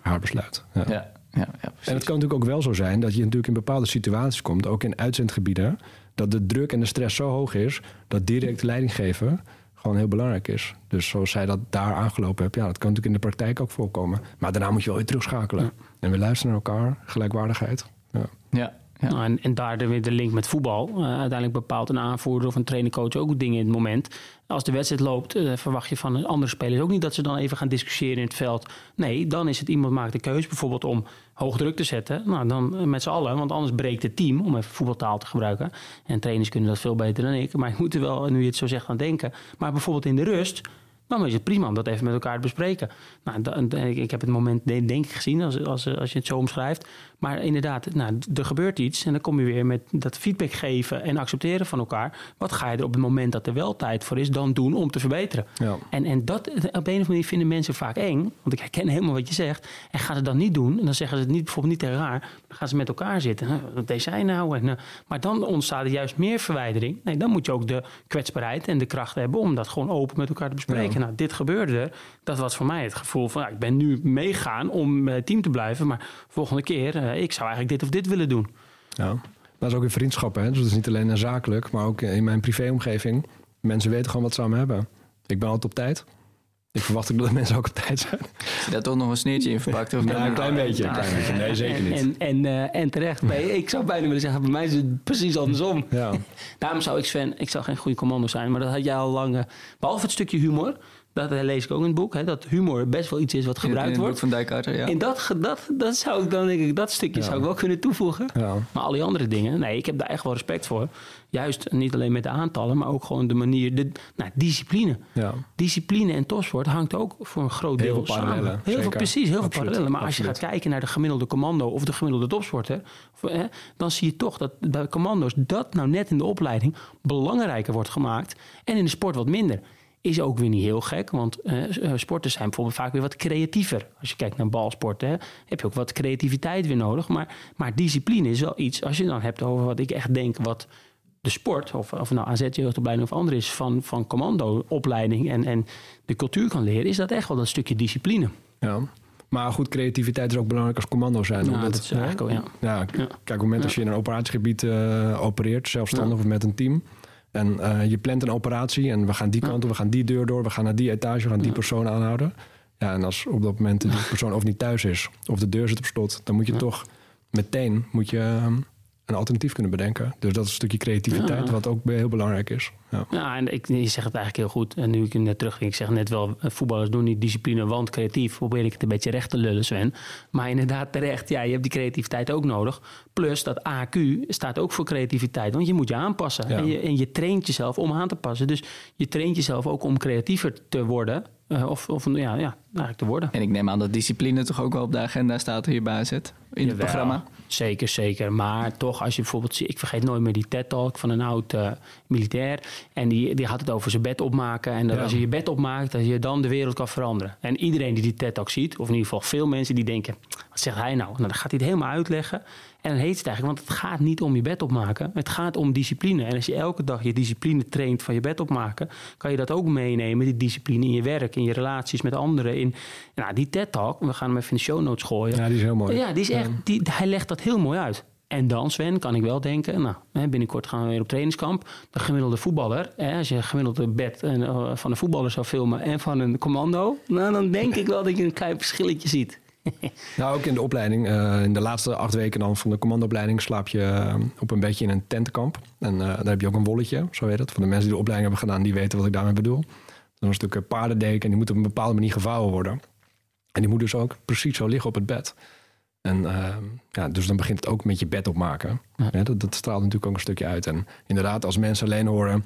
Speaker 1: haar besluit. Ja.
Speaker 2: Ja, ja, ja precies.
Speaker 1: En het kan natuurlijk ook wel zo zijn dat je natuurlijk in bepaalde situaties komt, ook in uitzendgebieden, dat de druk en de stress zo hoog is dat direct leiding geven gewoon heel belangrijk is. Dus zoals zij dat daar aangelopen heeft, ja, dat kan natuurlijk in de praktijk ook voorkomen. Maar daarna moet je wel weer terugschakelen. En we luisteren naar elkaar, gelijkwaardigheid. Ja.
Speaker 2: Ja,
Speaker 3: Nou, en, en daar weer de link met voetbal. Eh, uiteindelijk bepaalt een aanvoerder of een trainercoach ook dingen in het moment. Als de wedstrijd loopt, eh, verwacht je van andere spelers ook niet dat ze dan even gaan discussiëren in het veld. Nee, dan is het iemand maakt de keuze bijvoorbeeld om hoog druk te zetten. Nou, dan eh, met z'n allen, want anders breekt het team, om even voetbaltaal te gebruiken. En trainers kunnen dat veel beter dan ik. Maar ik moet er wel, nu je het zo zegt, aan denken. Maar bijvoorbeeld in de rust, dan is het prima om dat even met elkaar te bespreken. Nou, ik, heb het moment de- denk ik gezien als, als, als je het zo omschrijft. Maar inderdaad, nou, er gebeurt iets en dan kom je weer met dat feedback geven en accepteren van elkaar. Wat ga je er op het moment dat er wel tijd voor is dan doen om te verbeteren?
Speaker 1: Ja.
Speaker 3: En, en dat op een of andere manier vinden mensen vaak eng. Want ik herken helemaal wat je zegt. En gaan ze dat niet doen, en dan zeggen ze het niet, bijvoorbeeld niet tegen haar. Dan gaan ze met elkaar zitten. Huh, Wat deed zij nou? En, eh, maar dan ontstaat er juist meer verwijdering. Nee, dan moet je ook de kwetsbaarheid en de kracht hebben om dat gewoon open met elkaar te bespreken.
Speaker 1: Ja.
Speaker 3: Nou, dit gebeurde er. Dat was voor mij het gevoel van, ja, ik ben nu meegaan om team te blijven. Maar volgende keer, eh, ik zou eigenlijk dit of dit willen doen.
Speaker 1: Ja, dat is ook in vriendschappen. Hè? Dus het is niet alleen zakelijk, maar ook in mijn privéomgeving. Mensen weten gewoon wat ze aan me hebben. Ik ben altijd op tijd. Ik verwacht ook dat de mensen ook op tijd zijn.
Speaker 2: Heb je daar toch nog een sneertje in verpakt? Of
Speaker 1: Ja, een klein beetje. Een klein beetje. Nee, zeker niet.
Speaker 3: En, en, eh, en terecht. Nee, ik zou bijna willen zeggen, bij mij is het precies andersom.
Speaker 1: Ja,
Speaker 3: Daarom zou ik Sven, ik zou geen goede commando zijn, maar dat had jij al lang. eh, behalve het stukje humor, dat lees ik ook in het boek, hè, dat humor best wel iets is wat
Speaker 2: In- in
Speaker 3: gebruikt
Speaker 2: het boek
Speaker 3: wordt.
Speaker 2: van Dijkharter, ja.
Speaker 3: En dat, dat, dat zou ik dan denk ik, dat stukje
Speaker 1: Ja.
Speaker 3: zou ik wel kunnen toevoegen.
Speaker 1: ja.
Speaker 3: Maar al die andere dingen, nee, ik heb daar echt wel respect voor. Juist niet alleen met de aantallen, maar ook gewoon de manier, de nou, discipline.
Speaker 1: ja.
Speaker 3: Discipline en topsport hangt ook voor een groot
Speaker 1: Heel
Speaker 3: deel
Speaker 1: veel
Speaker 3: samen. Heel veel, precies, heel veel parallellen. Maar als je gaat kijken naar de gemiddelde commando of de gemiddelde topsporter, dan zie je toch dat bij commando's dat nou net in de opleiding belangrijker wordt gemaakt en in de sport wat minder. Is ook weer niet heel gek, want eh, sporters zijn bijvoorbeeld vaak weer wat creatiever. Als je kijkt naar balsporten, hè, heb je ook wat creativiteit weer nodig. Maar, maar discipline is wel iets, als je dan hebt over wat ik echt denk, wat de sport, of, of nou AZ-jeugdopleiding of ander is, van, van commando-opleiding en, en de cultuur kan leren, is dat echt wel dat stukje discipline.
Speaker 1: ja. Maar goed, creativiteit is ook belangrijk als commando zijn.
Speaker 3: Ja,
Speaker 1: omdat,
Speaker 3: dat is eigenlijk ja.
Speaker 1: Ja. kijk, op het moment als je in een operatiegebied eh, opereert, zelfstandig of met een team. En eh, je plant een operatie en we gaan die kant op, we gaan die deur door, we gaan naar die etage, we gaan die persoon aanhouden. Ja, en als op dat moment die persoon of niet thuis is, of de deur zit op slot, dan moet je toch meteen moet je, ehm, een alternatief kunnen bedenken. Dus dat is een stukje creativiteit, wat ook heel belangrijk is. Ja.
Speaker 3: Ja, en ik, je zegt het eigenlijk heel goed. En nu ik net terug ik zeg net wel, voetballers doen niet discipline, want creatief. Probeer ik het een beetje recht te lullen, Sven. Maar inderdaad terecht, ja, je hebt die creativiteit ook nodig. Plus dat AQ staat ook voor creativiteit, want je moet je aanpassen.
Speaker 1: Ja.
Speaker 3: En, je, en je traint jezelf om aan te passen. Dus je traint jezelf ook om creatiever te worden. Eh, of of ja, ja, eigenlijk te worden.
Speaker 2: En ik neem aan dat discipline toch ook wel op de agenda staat hier bij AZ in het programma.
Speaker 3: Zeker, zeker. Maar toch, als je bijvoorbeeld ziet, ik vergeet nooit meer die TED-talk van een oud eh, militair. En die, die had het over zijn bed opmaken. En dat
Speaker 1: Ja.
Speaker 3: als je je bed opmaakt, dat je dan de wereld kan veranderen. En iedereen die die TED-talk ziet, of in ieder geval veel mensen die denken, wat zegt hij nou? Nou, dan gaat hij het helemaal uitleggen. En dan heet het eigenlijk, want het gaat niet om je bed opmaken. Het gaat om discipline. En als je elke dag je discipline traint van je bed opmaken, kan je dat ook meenemen, die discipline in je werk, in je relaties met anderen. In, nou, die TED-talk, we gaan hem even in de show notes gooien.
Speaker 1: Ja, die is heel mooi.
Speaker 3: Ja, die is echt, die, hij legt dat heel mooi uit. En dan, Sven, kan ik wel denken, nou, binnenkort gaan we weer op trainingskamp. De gemiddelde voetballer, hè, als je een gemiddelde bed eh, van een voetballer zou filmen en van een commando, nou, dan denk ik wel dat je een klein verschilletje ziet. *laughs*
Speaker 1: Nou, ook in de opleiding. eh, in de laatste acht weken dan van de commandoopleiding slaap je eh, op een beetje in een tentenkamp. En daar heb je ook een wolletje, zo heet het. Voor de mensen die de opleiding hebben gedaan, die weten wat ik daarmee bedoel. Dan is het een paardendeken en die moet op een bepaalde manier gevouwen worden. En die moet dus ook precies zo liggen op het bed. En eh, ja, dus dan begint het ook met je bed opmaken.
Speaker 3: Ja.
Speaker 1: Ja, dat, dat straalt natuurlijk ook een stukje uit. En inderdaad, als mensen alleen horen...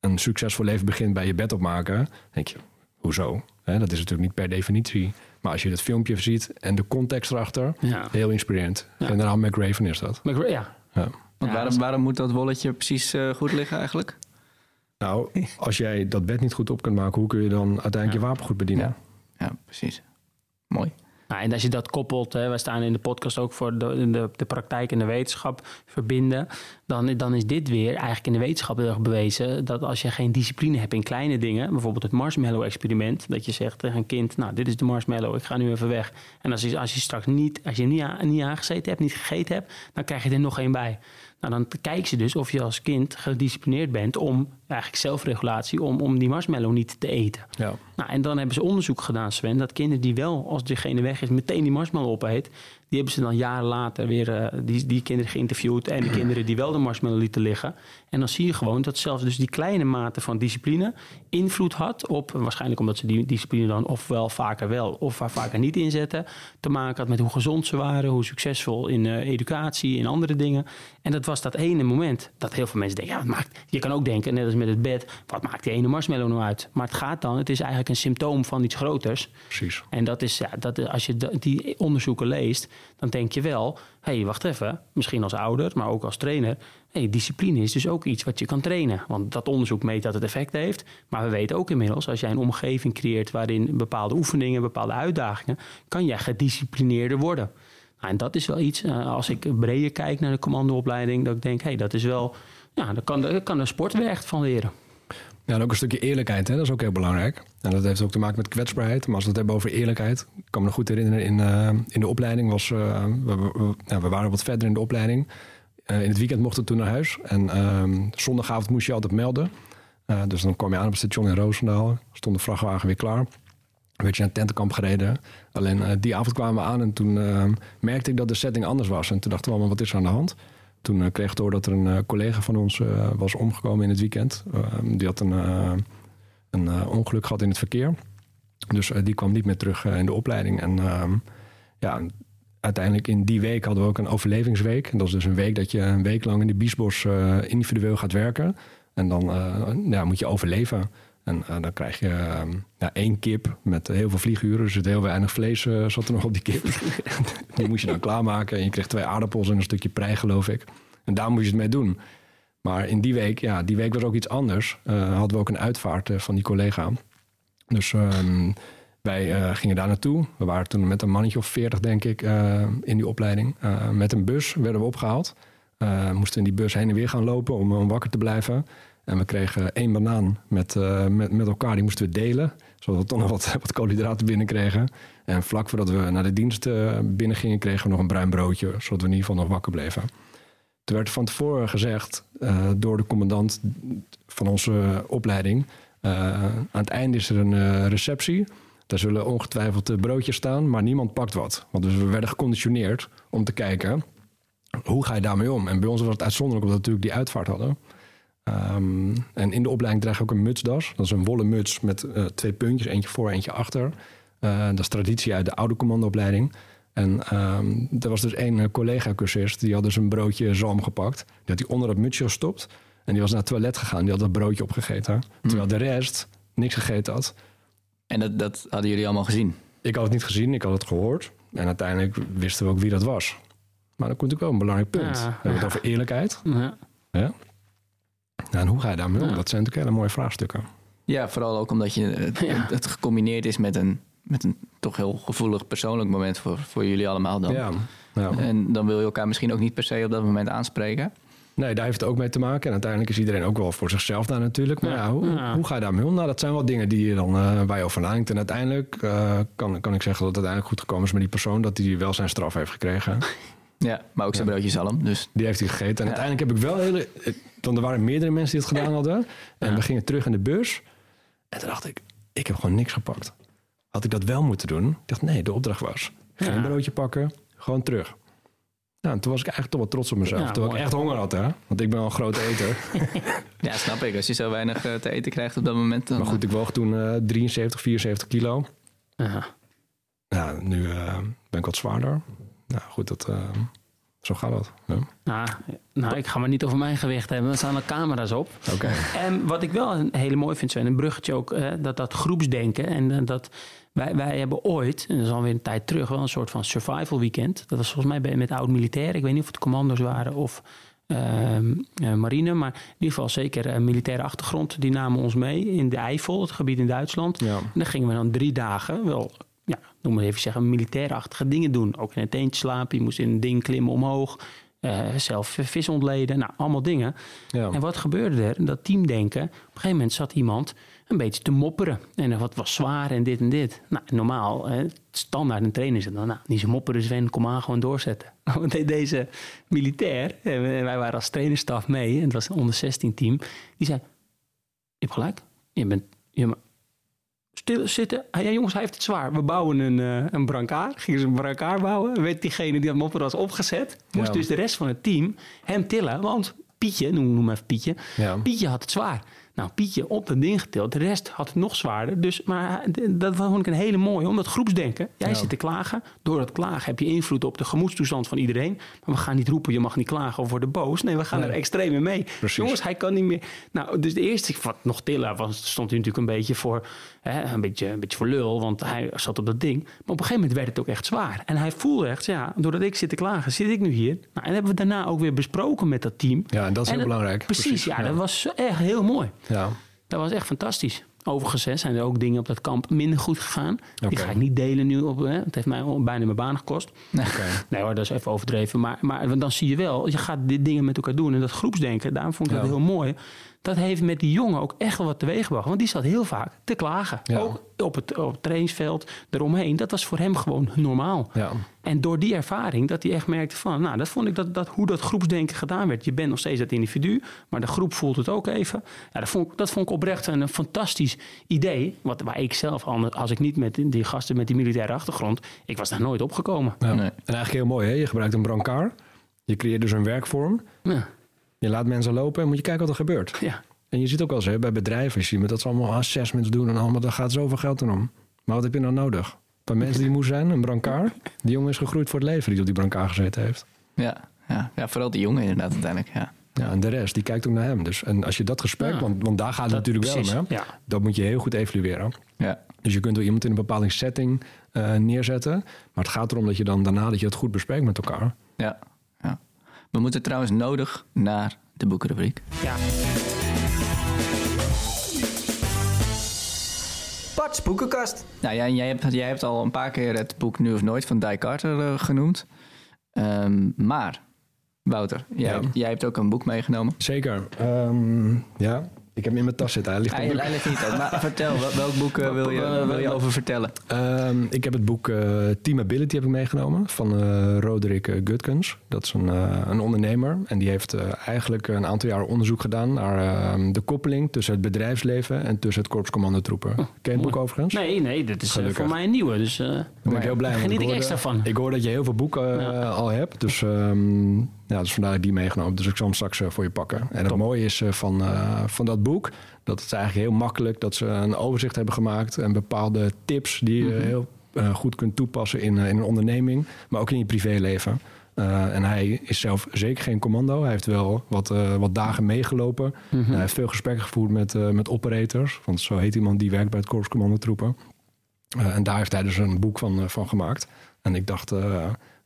Speaker 1: een succesvol leven begint bij je bed opmaken... denk je, hoezo? Hè, dat is natuurlijk niet per definitie. Maar als je het filmpje ziet en de context erachter...
Speaker 3: Ja.
Speaker 1: heel inspirerend.
Speaker 3: Ja.
Speaker 1: Generaal McRaven is dat.
Speaker 3: Maar ik- ja,
Speaker 1: Ja.
Speaker 2: Want
Speaker 3: Ja,
Speaker 2: waarom, waarom moet dat wolletje precies eh, goed liggen eigenlijk?
Speaker 1: Nou, als jij dat bed niet goed op kunt maken... hoe kun je dan uiteindelijk je wapen goed bedienen?
Speaker 2: Ja. Ja, precies. Mooi.
Speaker 3: Nou, en als je dat koppelt, hè, wij staan in de podcast ook voor de, de, de praktijk en de wetenschap verbinden, dan, dan is dit weer eigenlijk in de wetenschap heel erg bewezen dat als je geen discipline hebt in kleine dingen, bijvoorbeeld het marshmallow-experiment, dat je zegt tegen een kind, nou, dit is de marshmallow, ik ga nu even weg. En als je, als je straks niet, als je niet, niet aangezeten hebt, niet gegeten hebt, dan krijg je er nog één bij. Nou, dan kijken ze dus of je als kind gedisciplineerd bent om, eigenlijk zelfregulatie, om, om die marshmallow niet te eten.
Speaker 1: Ja.
Speaker 3: Nou, en dan hebben ze onderzoek gedaan, Sven, dat kinderen die wel, als degene weg is, meteen die marshmallow opeet, die hebben ze dan jaren later weer, eh, die, die kinderen geïnterviewd en de *clears throat* kinderen die wel de marshmallow lieten liggen. En dan zie je gewoon dat zelfs dus die kleine mate van discipline invloed had op, waarschijnlijk omdat ze die discipline dan ofwel vaker wel of vaker niet inzetten, te maken had met hoe gezond ze waren, hoe succesvol in eh, educatie, in andere dingen. En dat was dat ene moment dat heel veel mensen denken, ja, wat maakt, je kan ook denken, net als met het bed, wat maakt die ene marshmallow nou uit? Maar het gaat dan, het is eigenlijk een symptoom van iets groters.
Speaker 1: Precies.
Speaker 3: En dat is, ja, dat, als je die onderzoeken leest, dan denk je wel, hey, wacht even, misschien als ouder, maar ook als trainer, hey, discipline is dus ook iets wat je kan trainen. Want dat onderzoek meet dat het effect heeft. Maar we weten ook inmiddels, als jij een omgeving creëert waarin bepaalde oefeningen, bepaalde uitdagingen, kan jij gedisciplineerder worden. Nou, en dat is wel iets, eh, als ik breder kijk naar de commandoopleiding, dat ik denk, hey, dat is wel, ja, daar kan, kan de sport weer echt van leren.
Speaker 1: Ja, en ook een stukje eerlijkheid, hè? dat is ook heel belangrijk. En dat heeft ook te maken met kwetsbaarheid. Maar als we het hebben over eerlijkheid, ik kan me goed herinneren, in, eh, in de opleiding was, eh, we, we- waren wat verder in de opleiding. Eh, in het weekend mochten we toen naar huis. En ehm, zondagavond moest je altijd melden. Dus dan kwam je aan op het station in Roosendaal. Stond de vrachtwagen weer klaar. werd je naar het tentenkamp gereden. Alleen die avond kwamen we aan en toen eh, merkte ik dat de setting anders was. En toen dachten we allemaal, wat is er aan de hand? Toen eh, kreeg ik door dat er een eh, collega van ons eh, was omgekomen in het weekend. Eh, die had een, een ongeluk gehad in het verkeer. Dus die kwam niet meer terug in de opleiding. En ehm, ja, uiteindelijk in die week hadden we ook een overlevingsweek. En dat is dus een week dat je een week lang in de Biesbos individueel gaat werken. En dan ja, moet je overleven. En eh, dan krijg je ja, één kip met heel veel vlieguren. Er zit heel weinig vlees eh, zat er nog op die kip. *laughs* die moest je dan klaarmaken. En je kreeg twee aardappels en een stukje prei, geloof ik. En daar moest je het mee doen. Maar in die week, ja, die week was ook iets anders. Eh, hadden we ook een uitvaart van die collega. Dus ehm, wij gingen daar naartoe. We waren toen met een mannetje of veertig, denk ik, in die opleiding. Met een bus werden we opgehaald. Eh, moesten in die bus heen en weer gaan lopen om, om wakker te blijven. En we kregen één banaan met, eh, met, met elkaar. Die moesten we delen, zodat we toch nog wat, *laughs* wat koolhydraten binnenkregen. En vlak voordat we naar de dienst eh, binnen gingen, kregen we nog een bruin broodje. Zodat we in ieder geval nog wakker bleven. Toen werd van tevoren gezegd eh, door de commandant van onze opleiding... aan het einde is er een receptie. Daar zullen ongetwijfeld broodjes staan, maar niemand pakt wat. Want dus we werden geconditioneerd om te kijken... hoe ga je daarmee om? En bij ons was het uitzonderlijk omdat we natuurlijk die uitvaart hadden. Ehm, en in de opleiding draag je ook een mutsdas. Dat is een wollen muts met eh, twee puntjes, eentje voor, eentje achter. Eh, dat is traditie uit de oude commandoopleiding. En ehm, er was dus één eh, collega-cursist, die had dus een broodje zalm gepakt. Die had hij onder dat mutsje gestopt. En die was naar het toilet gegaan, die had dat broodje opgegeten. Terwijl de rest niks gegeten had.
Speaker 2: En dat, dat hadden jullie allemaal gezien?
Speaker 1: Ik had het niet gezien, ik had het gehoord. En uiteindelijk wisten we ook wie dat was. Maar dan komt ook wel een belangrijk punt.
Speaker 3: Ja.
Speaker 1: We hebben het over eerlijkheid.
Speaker 3: Ja.
Speaker 1: Ja? Nou, en hoe ga je daarmee om?
Speaker 3: Ja.
Speaker 1: Dat zijn natuurlijk hele mooie vraagstukken.
Speaker 2: Ja, vooral ook omdat je het,
Speaker 3: Ja.
Speaker 2: het gecombineerd is met een, met een toch heel gevoelig persoonlijk moment voor, voor jullie allemaal dan.
Speaker 1: Ja. ja.
Speaker 2: En dan wil je elkaar misschien ook niet per se op dat moment aanspreken.
Speaker 1: Nee, daar heeft het ook mee te maken. En uiteindelijk is iedereen ook wel voor zichzelf daar natuurlijk. Maar
Speaker 3: Ja.
Speaker 1: ja, hoe,
Speaker 3: Ja.
Speaker 1: hoe ga je daarmee om? Nou, dat zijn wel dingen die je dan, eh waar je over nadenkt. En uiteindelijk eh, kan, kan ik zeggen dat het uiteindelijk goed gekomen is met die persoon. Dat hij wel zijn straf heeft gekregen. *laughs*
Speaker 2: Ja, maar ook zijn broodje zalm. Dus
Speaker 1: Die heeft hij gegeten. En
Speaker 2: Ja.
Speaker 1: uiteindelijk heb ik wel hele... eh, Want er waren meerdere mensen die het gedaan *laughs* hadden. En
Speaker 3: Ja.
Speaker 1: we gingen terug in de bus. En toen dacht ik, ik heb gewoon niks gepakt. Had ik dat wel moeten doen? Ik dacht, nee, de opdracht was geen
Speaker 3: Ja.
Speaker 1: broodje pakken, gewoon terug. Nou, en toen was ik eigenlijk toch wel trots op mezelf.
Speaker 3: Ja,
Speaker 1: Terwijl
Speaker 3: mooi.
Speaker 1: ik echt honger had, hè. Want ik ben wel een grote eter. *laughs*
Speaker 2: ja, snap ik. Als je zo weinig eh, te eten krijgt op dat moment. Dan,
Speaker 1: maar goed, ik woog toen eh 73, 74 kilo.
Speaker 3: Ja.
Speaker 1: Ja, nu eh, ben ik wat zwaarder. Nou goed, dat, eh, zo gaat dat. Ja.
Speaker 3: Nou, nou, ik ga maar niet over mijn gewicht hebben. Er staan er camera's op.
Speaker 1: Oké.
Speaker 3: En wat ik wel een hele mooi vind, Sven, een bruggetje ook, dat, dat groepsdenken. En eh, dat wij, wij hebben ooit, en dat is alweer een tijd terug, wel een soort van survival weekend. Dat was volgens mij bij, met oud-militairen. Ik weet niet of het commando's waren of ehm, eh, marine. Maar in ieder geval zeker een militaire achtergrond. Die namen ons mee in de Eifel, het gebied in Duitsland.
Speaker 1: Ja.
Speaker 3: En dan gingen we dan drie dagen wel, noem maar even zeggen, militairachtige dingen doen. Ook in een teentje slapen, je moest in een ding klimmen omhoog. eh, zelf vis ontleden, nou, allemaal dingen.
Speaker 1: Ja.
Speaker 3: En wat gebeurde er? Dat teamdenken. Op een gegeven moment zat iemand een beetje te mopperen. En wat was zwaar en dit en dit. Nou, normaal, standaard een trainer zegt dan, nou, niet zo mopperen Sven, kom aan, gewoon doorzetten. *laughs* Want de- deze militair, en wij waren als trainerstaf mee, en het was een onder 16 team, die zei, je hebt gelijk, je bent, je ma- stil zitten. Ah, ja, jongens, hij heeft het zwaar. We bouwen een, eh een brancard. Gingen ze een brancard bouwen. Werd diegene die dat mopperen was opgezet. Moest
Speaker 1: Ja.
Speaker 3: dus de rest van het team hem tillen. Want Pietje, noem, noem even Pietje.
Speaker 1: Ja.
Speaker 3: Pietje had het zwaar. Nou, Pietje op dat ding getild. De rest had het nog zwaarder. Dus, maar dat vond ik een hele mooie. Omdat groepsdenken. Jij
Speaker 1: Ja.
Speaker 3: zit te klagen. Door dat klagen heb je invloed op de gemoedstoestand van iedereen. Maar we gaan niet roepen, je mag niet klagen of worden boos. Nee, we gaan
Speaker 1: Nee.
Speaker 3: er extreem mee.
Speaker 1: Precies.
Speaker 3: Jongens, hij kan niet meer. Nou, dus de eerste, wat nog tillen was, stond hij natuurlijk een beetje voor, hè, een beetje, een beetje voor lul, want hij zat op dat ding. Maar op een gegeven moment werd het ook echt zwaar. En hij voelde echt, ja, doordat ik zit te klagen, zit ik nu hier. Nou, en hebben we daarna ook weer besproken met dat team.
Speaker 1: Ja, en dat is heel belangrijk.
Speaker 3: Precies,
Speaker 1: Precies,
Speaker 3: ja,
Speaker 1: ja.
Speaker 3: dat was echt heel mooi.
Speaker 1: Ja.
Speaker 3: Dat was echt fantastisch. Overigens hè, zijn er ook dingen op dat kamp minder goed gegaan. Die ga ik niet delen nu. Op, hè. Het heeft mij bijna mijn baan gekost. Nee hoor, dat is even overdreven. Maar, maar dan zie je wel, je gaat dit dingen met elkaar doen. En dat groepsdenken, daarom vond ik dat heel mooi. Dat heeft met die jongen ook echt wel wat teweeggebracht. Want die zat heel vaak te klagen.
Speaker 1: Ja.
Speaker 3: Ook op het, op het trainingsveld, eromheen. Dat was voor hem gewoon normaal.
Speaker 1: Ja.
Speaker 3: En door die ervaring, dat hij echt merkte van... Nou, dat vond ik dat, dat hoe dat groepsdenken gedaan werd. Je bent nog steeds dat individu, maar de groep voelt het ook even. Ja, dat vond, ik- dat vond ik oprecht een, een fantastisch idee. Wat, waar ik zelf, anders- als ik niet met die gasten met die militaire achtergrond... Ik was daar nooit opgekomen.
Speaker 1: Ja.
Speaker 2: Nee.
Speaker 1: En eigenlijk heel mooi, hè? Je gebruikt een brancard. Je creëert dus een werkvorm.
Speaker 3: Ja,
Speaker 1: Je laat mensen lopen en moet je kijken wat er gebeurt.
Speaker 3: ja.
Speaker 1: En je ziet ook wel eens bij bedrijven, zie je dat ze allemaal assessments doen en allemaal, daar gaat zoveel geld in om. Maar wat heb je nou nodig? Een paar mensen die moe zijn, een brancard. Die jongen is gegroeid voor het leven die op die brancard gezeten heeft.
Speaker 2: Ja, ja, ja, vooral die jongen inderdaad uiteindelijk. Ja.
Speaker 1: Ja, en de rest, die kijkt ook naar hem. Dus, en als je dat gesprek,
Speaker 3: Ja.
Speaker 1: want, want daar gaat het
Speaker 3: Dat-
Speaker 1: natuurlijk
Speaker 3: precies,
Speaker 1: wel om, hè?
Speaker 3: ja.
Speaker 1: dat moet je heel goed evalueren.
Speaker 2: Ja.
Speaker 1: Dus je kunt wel iemand in een bepaalde setting eh, neerzetten. Maar het gaat erom dat je dan daarna dat je het goed bespreekt met elkaar.
Speaker 2: Ja. We moeten trouwens nodig naar de boekenrubriek.
Speaker 3: ja.
Speaker 2: Parts boekenkast. Nou ja, en jij hebt, jij hebt al een paar keer het boek Nu of Nooit van Die Carter eh, genoemd. Ehm, maar, Wouter, jij,
Speaker 1: Ja.
Speaker 2: jij hebt ook een boek meegenomen.
Speaker 1: Zeker. Ehm, ja, ik heb hem in mijn tas zitten. Hij ligt
Speaker 2: Hij
Speaker 1: de-
Speaker 2: hij ligt niet maar vertel, wel- welk boek eh, wil, je, *laughs* wil je over vertellen?
Speaker 1: Ehm, ik heb het boek eh, Team Ability heb ik meegenomen van eh, Roderick Gutkens. Dat is een, eh, een ondernemer en die heeft eh, eigenlijk een aantal jaar onderzoek gedaan naar ehm, de koppeling tussen het bedrijfsleven en tussen het korps commandotroepen. Ken je het boek overigens?
Speaker 3: Nee, nee, dit is
Speaker 1: Gelukkig.
Speaker 3: voor mij een nieuwe. Dus eh,
Speaker 1: Daar ben ik heel blij mee. *laughs*
Speaker 3: geniet ik
Speaker 1: hoorde-
Speaker 3: extra van.
Speaker 1: Ik hoor dat je heel veel boeken
Speaker 3: Ja.
Speaker 1: al hebt. Dus, ehm, ja, dus vandaar dat ik die meegenomen. Dus ik zal hem straks eh, voor je pakken. En het
Speaker 3: Top.
Speaker 1: mooie is eh, van, eh, van dat boek... dat het eigenlijk heel makkelijk... dat ze een overzicht hebben gemaakt... en bepaalde tips die je
Speaker 3: Mhm.
Speaker 1: heel goed kunt toepassen in, in een onderneming... maar ook in je privéleven. En hij is zelf zeker geen commando. Hij heeft wel wat, wat dagen meegelopen.
Speaker 3: Mhm.
Speaker 1: Hij heeft veel gesprekken gevoerd met, met operators. Want zo heet iemand die werkt bij het Korps Commandotroepen. En daar heeft hij dus een boek van, van gemaakt. En ik dacht,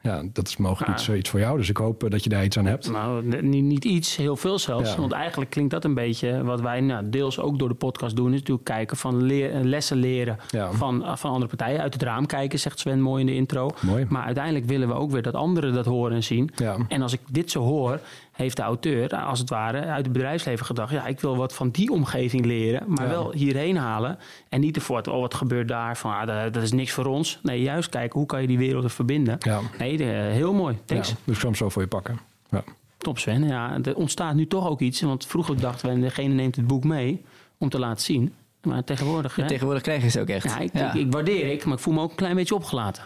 Speaker 1: ja, dat is mogelijk iets, eh, iets voor jou. Dus ik hoop eh, dat je daar iets aan hebt.
Speaker 3: Nou, niet, niet iets, heel veel zelfs.
Speaker 1: Ja.
Speaker 3: Want eigenlijk klinkt dat een beetje wat wij nou, deels ook door de podcast doen. Is natuurlijk kijken van leer- eh, lessen leren
Speaker 1: Ja.
Speaker 3: van, van andere partijen. Uit het raam kijken, zegt Sven mooi in de intro.
Speaker 1: Mooi.
Speaker 3: Maar uiteindelijk willen we ook weer dat anderen dat horen en zien.
Speaker 1: Ja.
Speaker 3: En als ik dit zo hoor, heeft de auteur als het ware uit het bedrijfsleven gedacht... ja, ik wil wat van die omgeving leren, maar
Speaker 1: Ja.
Speaker 3: wel hierheen halen. En niet ervoor, oh, wat gebeurt daar? Van, ah, dat, dat is niks voor ons. Nee, juist kijken, hoe kan je die werelden verbinden?
Speaker 1: Ja.
Speaker 3: Nee, de- heel mooi. Thanks.
Speaker 1: Ja, dus ik zal hem zo voor je pakken. Ja.
Speaker 3: Top Sven. Ja, er ontstaat nu toch ook iets. Want vroeger dachten we, degene neemt het boek mee om te laten zien. Maar tegenwoordig, hè?
Speaker 2: Tegenwoordig krijg je ze ook echt.
Speaker 3: ja, ik,
Speaker 2: Ja.
Speaker 3: Ik, ik waardeer ik, maar ik voel me ook een klein beetje opgelaten.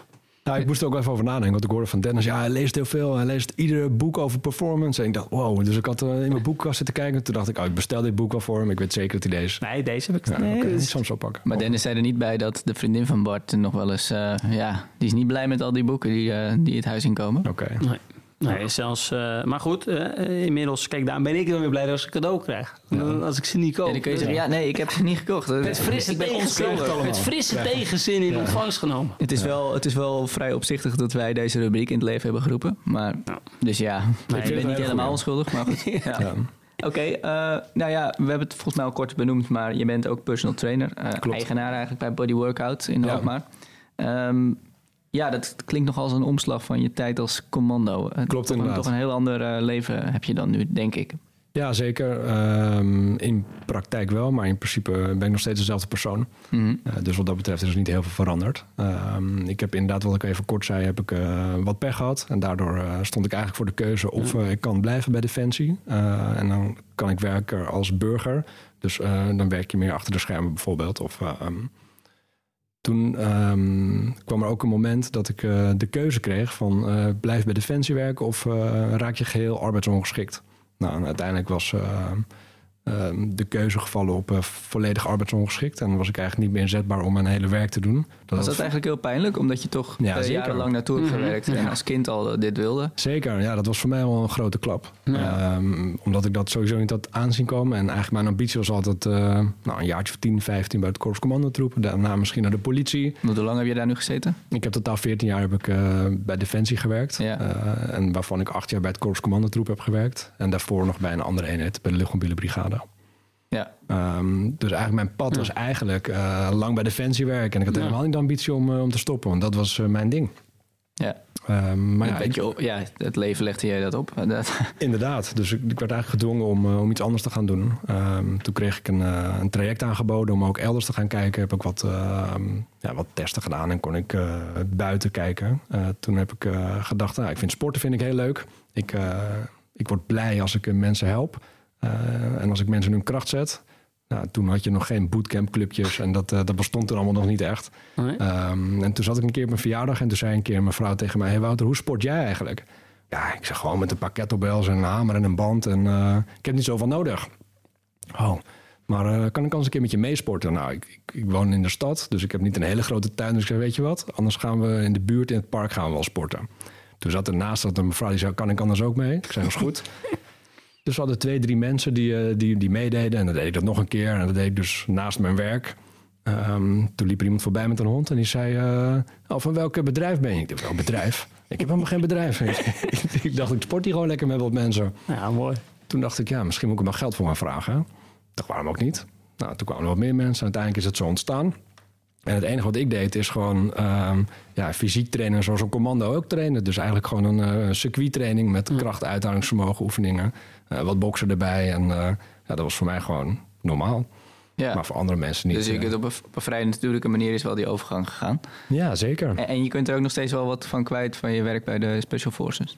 Speaker 1: Nou, ik moest er ook wel even over nadenken. Want ik hoorde van Dennis, ja, hij leest heel veel. Hij leest ieder boek over performance. En ik dacht, wow. Dus ik had eh, in mijn boekenkast zitten kijken. Toen dacht ik, oh, ik bestel dit boek wel voor hem. Ik weet zeker dat hij deze...
Speaker 3: Nee, deze heb ik...
Speaker 1: Ja,
Speaker 3: nee,
Speaker 1: ik
Speaker 3: is-
Speaker 1: pakken.
Speaker 2: Maar Dennis zei er niet bij dat de vriendin van Bart nog wel eens... eh, ja, die is niet blij met al die boeken die, eh, die het huis inkomen.
Speaker 1: Oké.
Speaker 3: Nee. Nee, zelfs... eh, maar goed, eh, eh, inmiddels... Kijk, daarom ben ik dan weer blij als ik cadeau krijg. Als ik ze niet koop.
Speaker 2: Dan kun je
Speaker 3: Dus
Speaker 2: zeggen, ja, nee, ik heb ze niet gekocht.
Speaker 3: Met frisse
Speaker 2: ik
Speaker 3: tegenzin, met frisse tegenzin in ontvangst genomen.
Speaker 2: Het is, wel, het is wel vrij opzichtig dat wij deze rubriek in het leven hebben geroepen. Maar,
Speaker 3: Ja.
Speaker 2: dus ja,
Speaker 3: vind
Speaker 2: ik ben niet
Speaker 1: hele
Speaker 2: helemaal onschuldig, maar goed. *laughs* Ja.
Speaker 1: Ja.
Speaker 2: Oké, nou ja, we hebben het volgens mij al kort benoemd, maar je bent ook personal trainer. eigenaar eigenlijk bij Body Workout in
Speaker 1: Ja.
Speaker 2: Alkmaar. Eint ja, dat klinkt nog als een omslag van je tijd als commando.
Speaker 1: Klopt,
Speaker 2: toch een,
Speaker 1: inderdaad.
Speaker 2: toch een heel ander eh, leven heb je dan nu, denk ik.
Speaker 1: Ja, zeker. Ehm, in praktijk wel, maar in principe ben ik nog steeds dezelfde persoon.
Speaker 2: Mhm.
Speaker 1: Eh, dus wat dat betreft is er niet heel veel veranderd. Ehm, ik heb inderdaad, wat ik even kort zei, heb ik eh, wat pech gehad. En daardoor stond ik eigenlijk voor de keuze of ik kan blijven bij Defensie. En dan kan ik werken als burger. Dus dan werk je meer achter de schermen bijvoorbeeld. Of, eh, ehm, toen ehm, kwam er ook een moment dat ik eh, de keuze kreeg van eh, blijf bij Defensie werken of eh, raak je geheel arbeidsongeschikt. Nou, uiteindelijk was eh, ehm, de keuze gevallen op eh, volledig arbeidsongeschikt. En was ik eigenlijk niet meer inzetbaar om mijn hele werk te doen.
Speaker 2: Was dat eigenlijk heel pijnlijk, omdat je toch
Speaker 1: Ja,
Speaker 2: jarenlang naartoe hebt
Speaker 3: Mhm.
Speaker 2: gewerkt en
Speaker 3: Ja.
Speaker 2: als kind al dit wilde?
Speaker 1: Zeker, ja, dat was voor mij wel een grote klap.
Speaker 3: Ja.
Speaker 1: Ehm, omdat ik dat sowieso niet had aanzien komen. En eigenlijk mijn ambitie was altijd eh, nou, een jaartje of 10, 15 bij het Korps Commandotroep. Daarna misschien naar de politie.
Speaker 2: Hoe lang heb je daar nu gezeten?
Speaker 1: Ik heb totaal 14 jaar heb ik, eh, bij Defensie gewerkt.
Speaker 2: Ja.
Speaker 1: Eh, en waarvan ik acht jaar bij het Korps Commandotroep heb gewerkt. En daarvoor nog bij een andere eenheid, bij de luchtmobiele brigade.
Speaker 2: Ja,
Speaker 1: Ehm, dus eigenlijk mijn pad was eigenlijk eh, lang bij Defensie werken. En ik had
Speaker 3: Ja.
Speaker 1: helemaal niet de ambitie om, eh, om te stoppen. Want dat was eh, mijn ding.
Speaker 2: ja.
Speaker 1: Ehm, maar ja, ik-
Speaker 2: op- ja, het leven legde jij dat op. Dat, *laughs*
Speaker 1: Inderdaad, dus ik, ik werd eigenlijk gedwongen om, om iets anders te gaan doen. Ehm, toen kreeg ik een, een traject aangeboden om ook elders te gaan kijken. Heb ik wat, ja, wat testen gedaan en kon ik buiten kijken. Toen heb ik gedacht, nou, ik vind sporten vind ik heel leuk. Ik, ik word blij als ik mensen help. Eh, en als ik mensen in hun kracht zet. Nou, toen had je nog geen bootcampclubjes en dat, eh, dat bestond toen allemaal nog niet echt.
Speaker 3: Nee?
Speaker 1: Ehm, en toen zat ik een keer op mijn verjaardag en toen zei een keer mijn vrouw tegen mij: Hey Wouter, hoe sport jij eigenlijk? Ja, ik zeg gewoon met een paar kettlebells en een hamer en een band en eh, ik heb niet zoveel nodig. Oh, maar kan ik anders een keer met je meesporten? Nou, ik, ik, ik woon in de stad, dus ik heb niet een hele grote tuin. Dus ik zei: Weet je wat, anders gaan we in de buurt in het park gaan we wel sporten. Toen zat ernaast zat een mevrouw die zei: Kan ik anders ook mee? Ik zei: Dat is goed. *laughs* Dus we hadden twee, drie mensen die, eh, die, die meededen. En dan deed ik dat nog een keer. En dat deed ik dus naast mijn werk. Ehm, toen liep er iemand voorbij met een hond. En die zei, eh, oh, van welk bedrijf ben je? Ik dacht, welk bedrijf? Ik heb helemaal geen bedrijf. *laughs* ik dacht, ik sport hier gewoon lekker met wat mensen.
Speaker 3: Ja, mooi.
Speaker 1: Toen dacht ik, ja, misschien moet ik er maar geld voor gaan vragen. Dacht, waarom ook niet? Nou, toen kwamen er wat meer mensen. En uiteindelijk is het zo ontstaan. En het enige wat ik deed is gewoon ehm, ja, fysiek trainen zoals een commando ook trainen. Dus eigenlijk gewoon een eh circuittraining met kracht, uithoudingsvermogen, oefeningen. Eh, wat boksen erbij. En eh, ja, dat was voor mij gewoon normaal.
Speaker 2: ja.
Speaker 1: Maar voor andere mensen niet.
Speaker 2: dus je kunt op een, op vrij natuurlijke manier is wel die overgang gegaan.
Speaker 1: Ja, zeker.
Speaker 2: En, en je kunt er ook nog steeds wel wat van kwijt van je werk bij de Special Forces.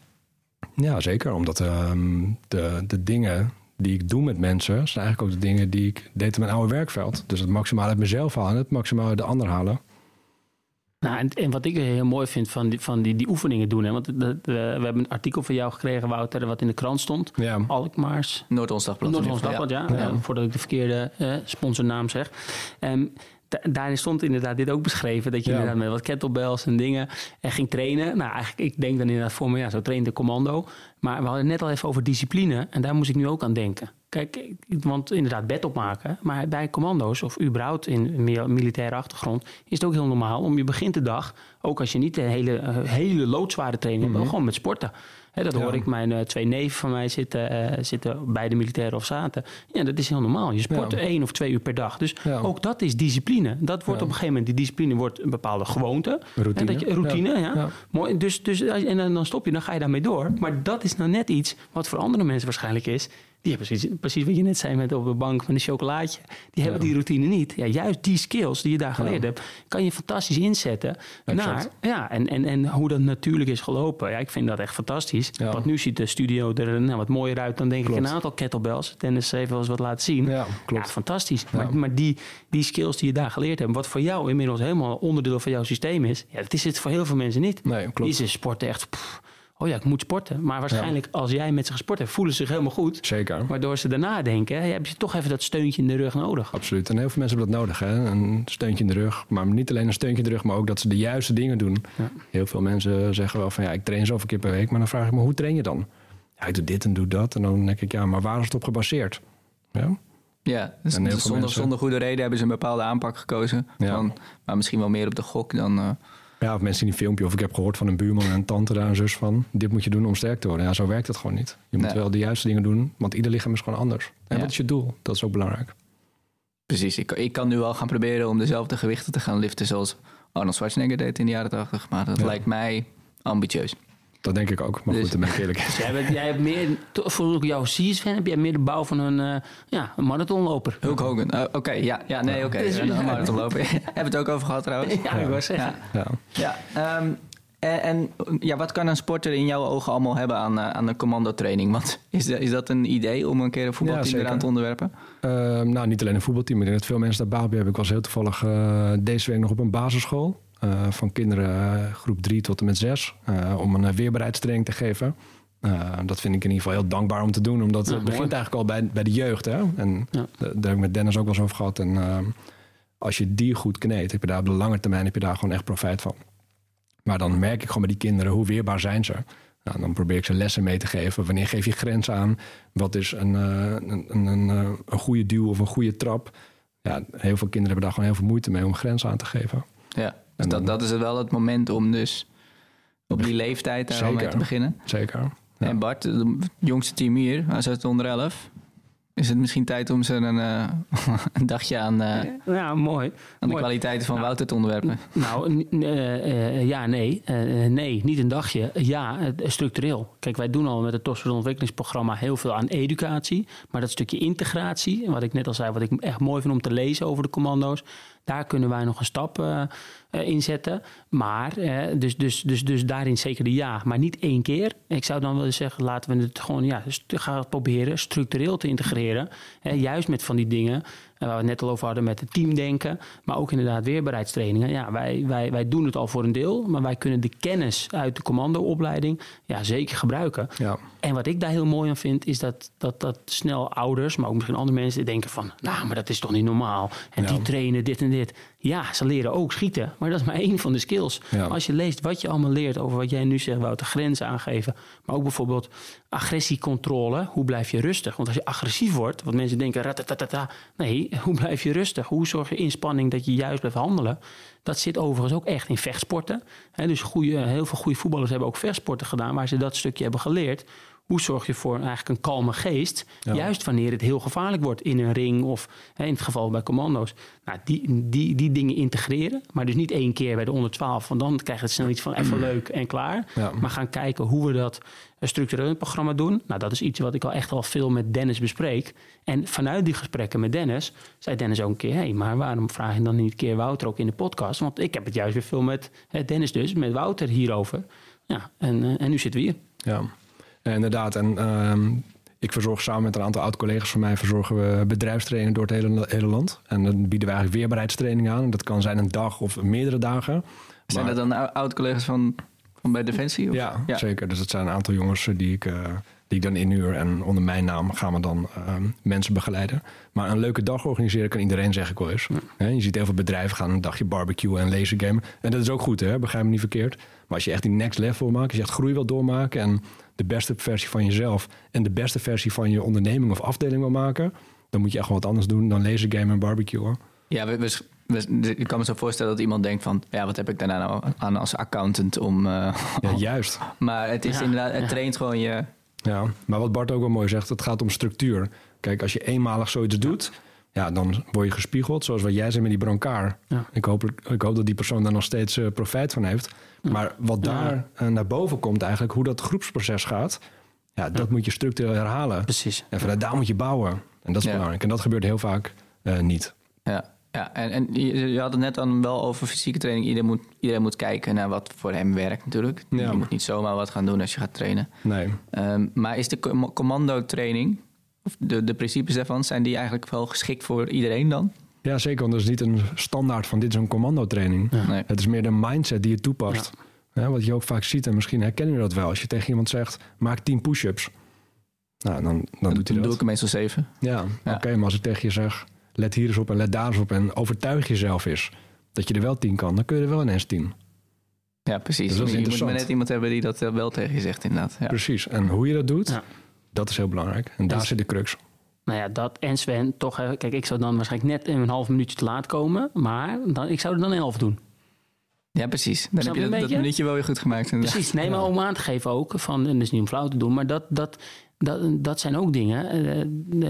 Speaker 1: Ja, zeker. Omdat ehm, de, de dingen die ik doe met mensen... zijn eigenlijk ook de dingen die ik deed in mijn oude werkveld. Dus het maximaal uit mezelf halen en het maximaal uit de ander halen.
Speaker 3: Nou, en, en wat ik heel mooi vind van die, van die, die oefeningen doen. Hè, want we hebben een artikel van jou gekregen, Wouter, wat in de krant stond.
Speaker 1: Ja,
Speaker 3: Alkmaars
Speaker 2: Noord-Ons Dagblad.
Speaker 3: Dagblad, ja.
Speaker 1: Ja.
Speaker 3: Voordat ik de verkeerde eh, sponsornaam zeg. Ehm, da- daarin stond inderdaad dit ook beschreven. Dat je
Speaker 1: Ja.
Speaker 3: inderdaad met wat kettlebells en dingen en ging trainen. Nou, eigenlijk, ik denk dan inderdaad voor me, ja, zo traint de commando. Maar we hadden het net al even over discipline. En daar moest ik nu ook aan denken. Kijk, want inderdaad bed opmaken. Maar bij commando's of überhaupt in meer militaire achtergrond... is het ook heel normaal om je begint de dag... ook als je niet de hele, eh, hele loodzware training hebt...
Speaker 1: Mhm.
Speaker 3: gewoon met sporten. Dat
Speaker 1: Ja.
Speaker 3: hoor ik mijn eh, twee neven van mij zitten, eh, zitten bij de militaire of zaten. Ja, dat is heel normaal. Je sport
Speaker 1: Ja.
Speaker 3: één of twee uur per dag. Dus ook dat is discipline. Dat wordt op een gegeven moment... die discipline wordt een bepaalde gewoonte.
Speaker 1: Routine.
Speaker 3: En dat je, routine, ja. Mooi. Dus, dus, en dan, dan stop je, dan ga je daarmee door. Maar dat is nou net iets wat voor andere mensen waarschijnlijk is. Die hebben precies, precies wat je net zei met op de bank met een chocolaatje. Die hebben
Speaker 1: Ja.
Speaker 3: die routine niet. Ja, juist die skills die je daar geleerd
Speaker 1: Ja.
Speaker 3: hebt, kan je fantastisch inzetten. Naar, ja, en, en, en hoe dat natuurlijk is gelopen. Ja, ik vind dat echt fantastisch.
Speaker 1: Ja.
Speaker 3: Want nu ziet de studio er nou, wat mooier uit dan denk ik een aantal kettlebells. Dennis heeft wel eens wat laten zien.
Speaker 1: Ja, klopt.
Speaker 3: Ja, fantastisch. Maar, maar die, die skills die je daar geleerd hebt, wat voor jou inmiddels helemaal onderdeel van jouw systeem is, ja, dat is het voor heel veel mensen niet.
Speaker 1: Nee, klopt.
Speaker 3: Die ze sporten echt. pff, oh ja, ik moet sporten. Maar waarschijnlijk als jij met ze gesport hebt, voelen ze zich helemaal goed.
Speaker 1: Zeker.
Speaker 3: Waardoor ze daarna denken, heb je toch even dat steuntje in de rug nodig.
Speaker 1: Absoluut. En heel veel mensen hebben dat nodig. Hè? Een steuntje in de rug. Maar niet alleen een steuntje in de rug, maar ook dat ze de juiste dingen doen.
Speaker 3: Ja.
Speaker 1: Heel veel mensen zeggen wel van ja, ik train zoveel keer per week. Maar dan vraag ik me, hoe train je dan? Ja, ik doe dit en doe dat. En dan denk ik, ja, maar waar is het op gebaseerd? Ja,
Speaker 2: Ja, dus
Speaker 1: En heel veel
Speaker 2: zonder,
Speaker 1: mensen-
Speaker 2: zonder goede reden hebben ze een bepaalde aanpak gekozen.
Speaker 1: Ja.
Speaker 2: Van, maar misschien wel meer op de gok dan... eh,
Speaker 1: ja of mensen in die filmpje. Of ik heb gehoord van een buurman en een tante daar, een zus van. Dit moet je doen om sterk te worden. Ja, zo werkt het gewoon niet. Je moet
Speaker 2: Nee.
Speaker 1: wel de juiste dingen doen. Want ieder lichaam is gewoon anders. En
Speaker 2: Ja.
Speaker 1: wat is je doel? Dat is ook belangrijk.
Speaker 2: precies, ik, ik kan nu al gaan proberen om dezelfde gewichten te gaan liften zoals Arnold Schwarzenegger deed in de jaren 80. Maar dat
Speaker 1: Ja.
Speaker 2: lijkt mij ambitieus.
Speaker 1: Dat denk ik ook. Maar
Speaker 2: Dus-
Speaker 1: goed, dan ben ik eerlijk. *laughs*
Speaker 3: Dus jij, bent, jij hebt meer, voor jouw CS-fan heb jij meer de bouw van een, eh, ja, een marathonloper.
Speaker 2: Hulk Hogan. Eh, oké, ja, ja, nee, oké.
Speaker 3: Dus-
Speaker 2: Een *laughs* marathon lopen. *laughs* Hebben we het ook over gehad trouwens?
Speaker 3: Ja, ik wou zeggen.
Speaker 2: Ja.
Speaker 1: Ja.
Speaker 2: Ja, ehm, en, en ja, wat kan een sporter in jouw ogen allemaal hebben aan, eh, aan een commandotraining? Want is, dat- is dat een idee om een keer een voetbalteam
Speaker 1: zeker.
Speaker 2: eraan te onderwerpen?
Speaker 1: Ehm, nou, niet alleen een voetbalteam. Ik denk dat veel mensen daar baat bij hebben. Ik was heel toevallig eh, deze week nog op een basisschool. Eh, van kinderen eh, groep 3 tot en met 6. om een eh, weerbaarheidstraining te geven. Eh, dat vind ik in ieder geval heel dankbaar om te doen. Omdat
Speaker 3: Ja,
Speaker 1: het begint
Speaker 3: mooi.
Speaker 1: eigenlijk al bij, bij de jeugd. Hè? En
Speaker 3: Ja.
Speaker 1: daar heb ik met Dennis ook wel eens over gehad. En ehm, als je die goed kneedt, heb je daar op de lange termijn heb je daar gewoon echt profijt van. Maar dan merk ik gewoon bij die kinderen hoe weerbaar zijn ze. Nou, dan probeer ik ze lessen mee te geven. Wanneer geef je grenzen aan? Wat is een, eh, een, een, een, eh, een goede duw of een goede trap? Ja, heel veel kinderen hebben daar gewoon heel veel moeite mee om grenzen aan te geven.
Speaker 2: Ja, dus dat, dat is wel het moment om dus op die leeftijd daar al mee te beginnen.
Speaker 1: Zeker. Ja.
Speaker 2: En Bart, het jongste team hier, hij zit onder 11. Is het misschien tijd om ze een, eh, *laughs* een dagje aan, eh,
Speaker 3: Ja, mooi.
Speaker 2: aan de
Speaker 3: Mooi.
Speaker 2: kwaliteiten van
Speaker 3: Nou,
Speaker 2: Wouter te onderwerpen?
Speaker 3: Nou, eh, ja, nee. Eh, nee, niet een dagje. Ja, structureel. Kijk, wij doen al met het Tosford ontwikkelingsprogramma heel veel aan educatie. Maar dat stukje integratie, en wat ik net al zei, wat ik echt mooi vind om te lezen over de commando's. Daar kunnen wij nog een stap eh, in zetten. Maar, eh, dus, dus, dus, dus daarin zeker de ja. Maar niet één keer. Ik zou dan willen zeggen, laten we het gewoon ja, gaan proberen structureel te integreren. Juist met van die dingen waar we het net al over hadden met het teamdenken. Maar ook inderdaad weerbaarheidstrainingen. Ja, wij, wij, wij doen het al voor een deel. Maar wij kunnen de kennis uit de commandoopleiding ja, zeker gebruiken.
Speaker 1: Ja.
Speaker 3: En wat ik daar heel mooi aan vind, is dat, dat, dat snel ouders, maar ook misschien andere mensen denken van, nou, maar dat is toch niet normaal. En
Speaker 1: Ja.
Speaker 3: die trainen dit en dit. Ja, ze leren ook schieten, maar dat is maar *laughs* één van de skills.
Speaker 1: Ja.
Speaker 3: Als je leest wat je allemaal leert over wat jij nu zegt, Wouter, grenzen aangeven. Maar ook bijvoorbeeld agressiecontrole. Hoe blijf je rustig? Want als je agressief wordt, wat mensen denken, ratatatata. Nee, *laughs* hoe blijf je rustig? Hoe zorg je inspanning dat je juist blijft handelen? Dat zit overigens ook echt in vechtsporten. Dus goede, heel veel goede voetballers hebben ook vechtsporten gedaan, waar ze dat stukje hebben geleerd. Hoe zorg je voor eigenlijk een kalme geest?
Speaker 1: Ja.
Speaker 3: Juist wanneer het heel gevaarlijk wordt in een ring of hè, in het geval bij commando's. Nou, die, die, die dingen integreren. Maar dus niet één keer bij de onder 12. Want dan krijg je het snel iets van even leuk en klaar.
Speaker 1: Ja.
Speaker 3: Maar gaan kijken hoe we dat eh, structureel in het programma doen. Nou, dat is iets wat ik al echt al veel met Dennis bespreek. En vanuit die gesprekken met Dennis zei Dennis ook een keer: hé, hey, maar waarom vraag je dan niet een keer Wouter ook in de podcast? Want ik heb het juist weer veel met hè, Dennis, dus met Wouter hierover. Ja, en, eh, en nu zitten we hier.
Speaker 1: Ja, Ja, inderdaad. En ehm, ik verzorg samen met een aantal oud-collega's van mij... verzorgen we bedrijfstrainingen door het hele, hele land. En dan bieden we eigenlijk weerbaarheidstraining aan. Dat kan zijn een dag of meerdere dagen.
Speaker 2: Zijn dat dan ou- oud-collega's van, van bij Defensie? Of?
Speaker 1: Ja, zeker. Dus het zijn een aantal jongens eh, die ik, eh, die ik dan inhuur. En onder mijn naam gaan we dan ehm, mensen begeleiden. Maar een leuke dag organiseren kan iedereen, zeg ik wel eens. Hè, je ziet heel veel bedrijven gaan een dagje barbecue en lasergamen. En dat is ook goed, hè? begrijp me niet verkeerd. Maar als je echt die next level wil maken, als je echt groei wil doormaken... en de beste versie van jezelf en de beste versie van je onderneming of afdeling wil maken... dan moet je echt wel wat anders doen dan lasergamen en barbecue. Hoor.
Speaker 2: Ja, we, we, we- ik kan me zo voorstellen dat iemand denkt van... ja, wat heb ik daarna nou aan als accountant om... eh,
Speaker 1: Ja, juist. *laughs*
Speaker 2: maar het is
Speaker 3: Ja,
Speaker 2: inderdaad, het
Speaker 3: ja.
Speaker 2: traint gewoon je...
Speaker 1: Ja, maar wat Bart ook wel mooi zegt, het gaat om structuur. Kijk, als je eenmalig zoiets doet, ja, dan word je gespiegeld. Zoals wat jij zei met die brancard.
Speaker 3: Ja.
Speaker 1: Ik, hoop, ik hoop dat die persoon daar nog steeds eh, profijt van heeft. Maar wat daar eh, naar boven komt eigenlijk, hoe dat groepsproces gaat... Ja, dat moet je structureel herhalen.
Speaker 3: Precies.
Speaker 1: En vanuit daar moet je bouwen. En dat is belangrijk. En dat gebeurt heel vaak eh, niet.
Speaker 2: Ja, ja. En, en je, je had het net dan wel over fysieke training. Iedereen moet, iedereen moet kijken naar wat voor hem werkt natuurlijk.
Speaker 1: Ja.
Speaker 2: Je moet niet zomaar wat gaan doen als je gaat trainen.
Speaker 1: Nee.
Speaker 2: Ehm, maar is de com- commando-training, of de, de principes daarvan... zijn die eigenlijk wel geschikt voor iedereen dan?
Speaker 1: Ja, zeker. Want dat is niet een standaard van dit is een commandotraining.
Speaker 3: Ja.
Speaker 2: Nee.
Speaker 1: Het is meer de mindset die je toepast. Ja, wat je ook vaak ziet, en misschien herkennen jullie dat wel. Als je tegen iemand zegt, maak 10 push-ups. Nou, dan, dan doet hij
Speaker 2: Dan doe
Speaker 1: dat.
Speaker 2: ik er meestal zeven.
Speaker 1: Ja,
Speaker 2: Ja.
Speaker 1: oké. maar als ik tegen je zeg, let hier eens op en let daar eens op... en overtuig jezelf eens dat je er wel 10 kan... dan kun je er wel ineens 10.
Speaker 2: Ja, precies.
Speaker 1: Dus dat is
Speaker 2: je moet maar net iemand hebben die dat eh, wel tegen je zegt inderdaad. Ja.
Speaker 1: Precies. En hoe je dat doet,
Speaker 3: Ja.
Speaker 1: dat is heel belangrijk. En daar
Speaker 3: En-
Speaker 1: zit de crux.
Speaker 3: Nou ja, dat en Sven, toch, kijk, ik zou dan waarschijnlijk net een half minuutje te laat komen, maar dan, ik zou er dan elf doen.
Speaker 2: Ja, precies. Dan
Speaker 3: Snap
Speaker 2: heb je dat, minuutje wel weer goed gemaakt. inderdaad.
Speaker 3: Precies, nee, maar om aan te geven ook, van, en dat is niet om flauw te doen, maar dat, dat, dat, dat zijn ook dingen, eh,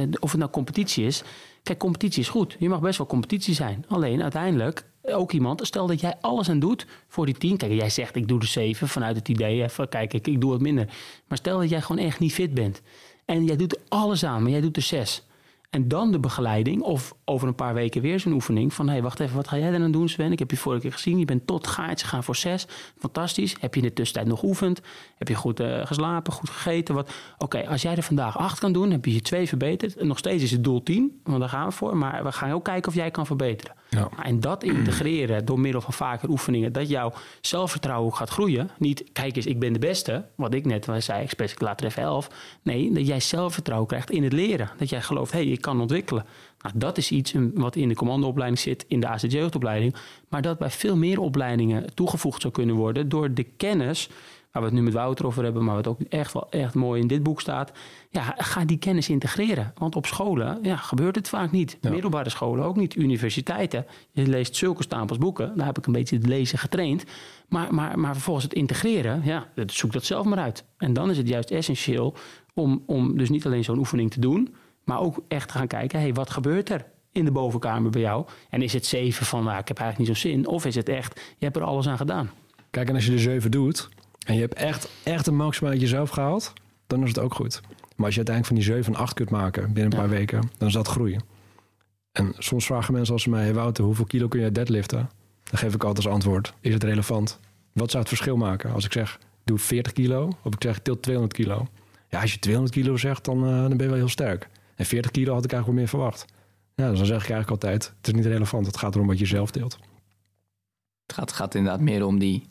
Speaker 3: eh, of het nou competitie is. Kijk, competitie is goed, je mag best wel competitie zijn. Alleen uiteindelijk, ook iemand, stel dat jij alles aan doet voor die tien. Kijk, jij zegt ik doe de zeven vanuit het idee, even, kijk, ik, ik doe wat minder. Maar stel dat jij gewoon echt niet fit bent en jij doet alles aan, maar jij doet er zes. En dan de begeleiding, of over een paar weken weer zo'n oefening. Van hé, hey, wacht even, wat ga jij dan doen, Sven? Ik heb je vorige keer gezien. Je bent tot gaatje gegaan voor zes. Fantastisch. Heb je in de tussentijd nog geoefend? Heb je goed eh, geslapen, goed gegeten? Wat? Oké, als jij er vandaag acht kan doen, heb je je twee verbeterd. En nog steeds is het doel tien, want daar gaan we voor. Maar we gaan ook kijken of jij kan verbeteren.
Speaker 1: Ja.
Speaker 3: En dat integreren door middel van vaker oefeningen, dat jouw zelfvertrouwen gaat groeien. Niet, kijk eens, ik ben de beste, wat ik net zei, ik laat er even elf. Nee, dat jij zelfvertrouwen krijgt in het leren. Dat jij gelooft, hé, hey, ik kan ontwikkelen. Nou, dat is iets wat in de commandoopleiding zit, in de ACJ-opleiding. Maar dat bij veel meer opleidingen toegevoegd zou kunnen worden door de kennis waar we het nu met Wouter over hebben, maar wat ook echt wel echt mooi in dit boek staat. Ja, ga die kennis integreren. Want op scholen ja, gebeurt het vaak niet.
Speaker 1: Ja.
Speaker 3: Middelbare scholen ook niet. Universiteiten. Je leest zulke stapels boeken. Daar heb ik een beetje het lezen getraind. Maar, maar, maar vervolgens het integreren, ja, dat- zoek dat zelf maar uit. En dan is het juist essentieel om, om dus niet alleen zo'n oefening te doen, maar ook echt te gaan kijken, hey, wat gebeurt er in de bovenkamer bij jou? En is het zeven van, nou, ik heb eigenlijk niet zo'n zin? Of is het echt, je hebt er alles aan gedaan?
Speaker 1: Kijk, en als je de 7 doet en je hebt echt, echt een maximaal uit jezelf gehaald, dan is het ook goed. Maar als je uiteindelijk van die 7 een 8 kunt maken binnen een
Speaker 3: Ja.
Speaker 1: paar weken, dan is dat groei. En soms vragen mensen als ze mij, hey Wouter, hoeveel kilo kun je deadliften? Dan geef ik altijd als antwoord, is het relevant? Wat zou het verschil maken als ik zeg, doe 40 kilo of ik zeg, til 200 kilo? Ja, als je 200 kilo zegt, dan, eh, dan ben je wel heel sterk. En 40 kilo had ik eigenlijk wel meer verwacht. Ja, dus dan zeg ik eigenlijk altijd, het is niet relevant. Het gaat erom wat je zelf deelt.
Speaker 2: Het gaat, gaat inderdaad meer om die,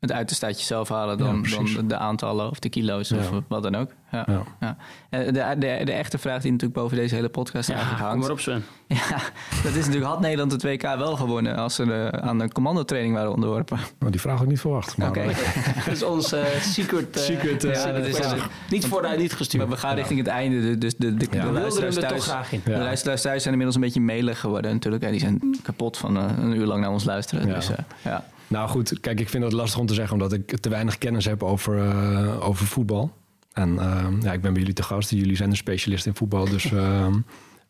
Speaker 2: het uiterste uit jezelf halen dan,
Speaker 1: Ja, precies.
Speaker 2: dan de aantallen of de kilo's of wat dan ook. Ja.
Speaker 1: Ja.
Speaker 2: Ja. Eh, De, de, de echte vraag die natuurlijk boven deze hele podcast eigenlijk
Speaker 3: kom
Speaker 2: hangt.
Speaker 3: maar op Sven. *laughs*
Speaker 2: Ja, dat is natuurlijk, had Nederland het WK wel gewonnen als ze eh, aan de commandotraining waren onderworpen.
Speaker 1: Nou, die vraag had ik niet verwacht. Maar,
Speaker 2: Oké.
Speaker 1: eh, *laughs*
Speaker 3: Dat is ons eh, secret.
Speaker 1: Secret,
Speaker 2: Ja, dat is.
Speaker 3: Niet vooruit, niet
Speaker 2: Maar
Speaker 3: gestuurd.
Speaker 2: we gaan richting het einde, dus de, de, de, de luisteraars
Speaker 3: er toch
Speaker 2: thuis...
Speaker 3: graag in.
Speaker 1: Ja.
Speaker 2: De luisteraars thuis zijn inmiddels een beetje melig geworden natuurlijk. En die zijn kapot van een uur lang naar ons luisteren.
Speaker 1: Ja.
Speaker 2: Dus, eh, ja.
Speaker 1: Nou goed, kijk, ik vind het lastig om te zeggen omdat ik te weinig kennis heb over, eh, over voetbal. En eh, ja, ik ben bij jullie te gast. Jullie zijn de specialist in voetbal. Dus, *laughs* eh,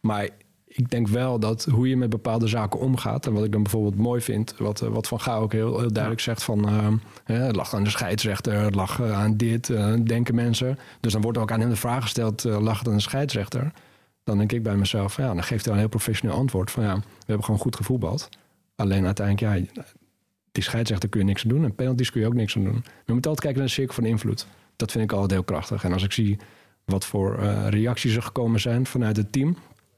Speaker 1: maar ik denk wel dat hoe je met bepaalde zaken omgaat. En wat ik dan bijvoorbeeld mooi vind, wat, eh, wat Van Gaal ook heel, heel duidelijk zegt van hè, het lag aan de scheidsrechter, het lag aan dit, denken mensen. Dus dan wordt ook aan hem de vraag gesteld, eh, lag het aan de scheidsrechter? Dan denk ik bij mezelf, ja, dan geeft hij een heel professioneel antwoord van ja, we hebben gewoon goed gevoetbald. Alleen uiteindelijk, ja, die scheidsrechter kun je niks aan doen. En penalties kun je ook niks aan doen. Je moet altijd kijken naar de cirkel van invloed. Dat vind ik altijd heel krachtig. En als ik zie wat voor eh, reacties er gekomen zijn vanuit het team.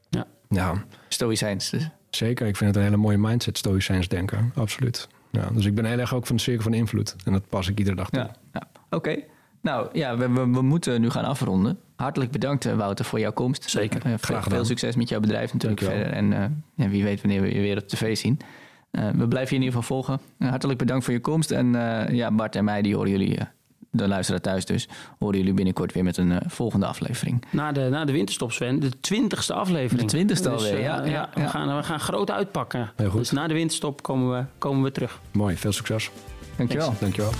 Speaker 3: Ja.
Speaker 1: ja,
Speaker 2: Stoïcijns. Dus.
Speaker 1: zeker. Ik vind het een hele mooie mindset, stoïcijns denken. Absoluut. Ja, dus ik ben heel erg ook van de cirkel van invloed. En dat pas ik iedere dag toe.
Speaker 2: Ja, ja. oké. Nou ja, we, we, we moeten nu gaan afronden. Hartelijk bedankt eh, Wouter voor jouw komst.
Speaker 3: Zeker,
Speaker 2: Eh,
Speaker 1: graag.
Speaker 2: Veel succes met jouw bedrijf natuurlijk
Speaker 1: Dankjewel.
Speaker 2: verder. En ja, wie weet wanneer we je weer op tv zien. Eh, we blijven je in ieder geval volgen. Eh, hartelijk bedankt voor je komst. En eh, ja, Bart en mij, die horen jullie, eh, de luisteraar thuis dus, horen jullie binnenkort weer met een volgende aflevering.
Speaker 3: Na de, na de winterstop, Sven. De twintigste aflevering.
Speaker 2: De 20ste
Speaker 3: Dus,
Speaker 2: alweer, ja, ja,
Speaker 3: we,
Speaker 2: ja.
Speaker 3: Gaan, we gaan groot uitpakken.
Speaker 1: Heel goed.
Speaker 3: Dus na de winterstop komen we, komen we terug.
Speaker 1: Mooi, veel succes.
Speaker 2: Dankjewel.
Speaker 1: Dankjewel.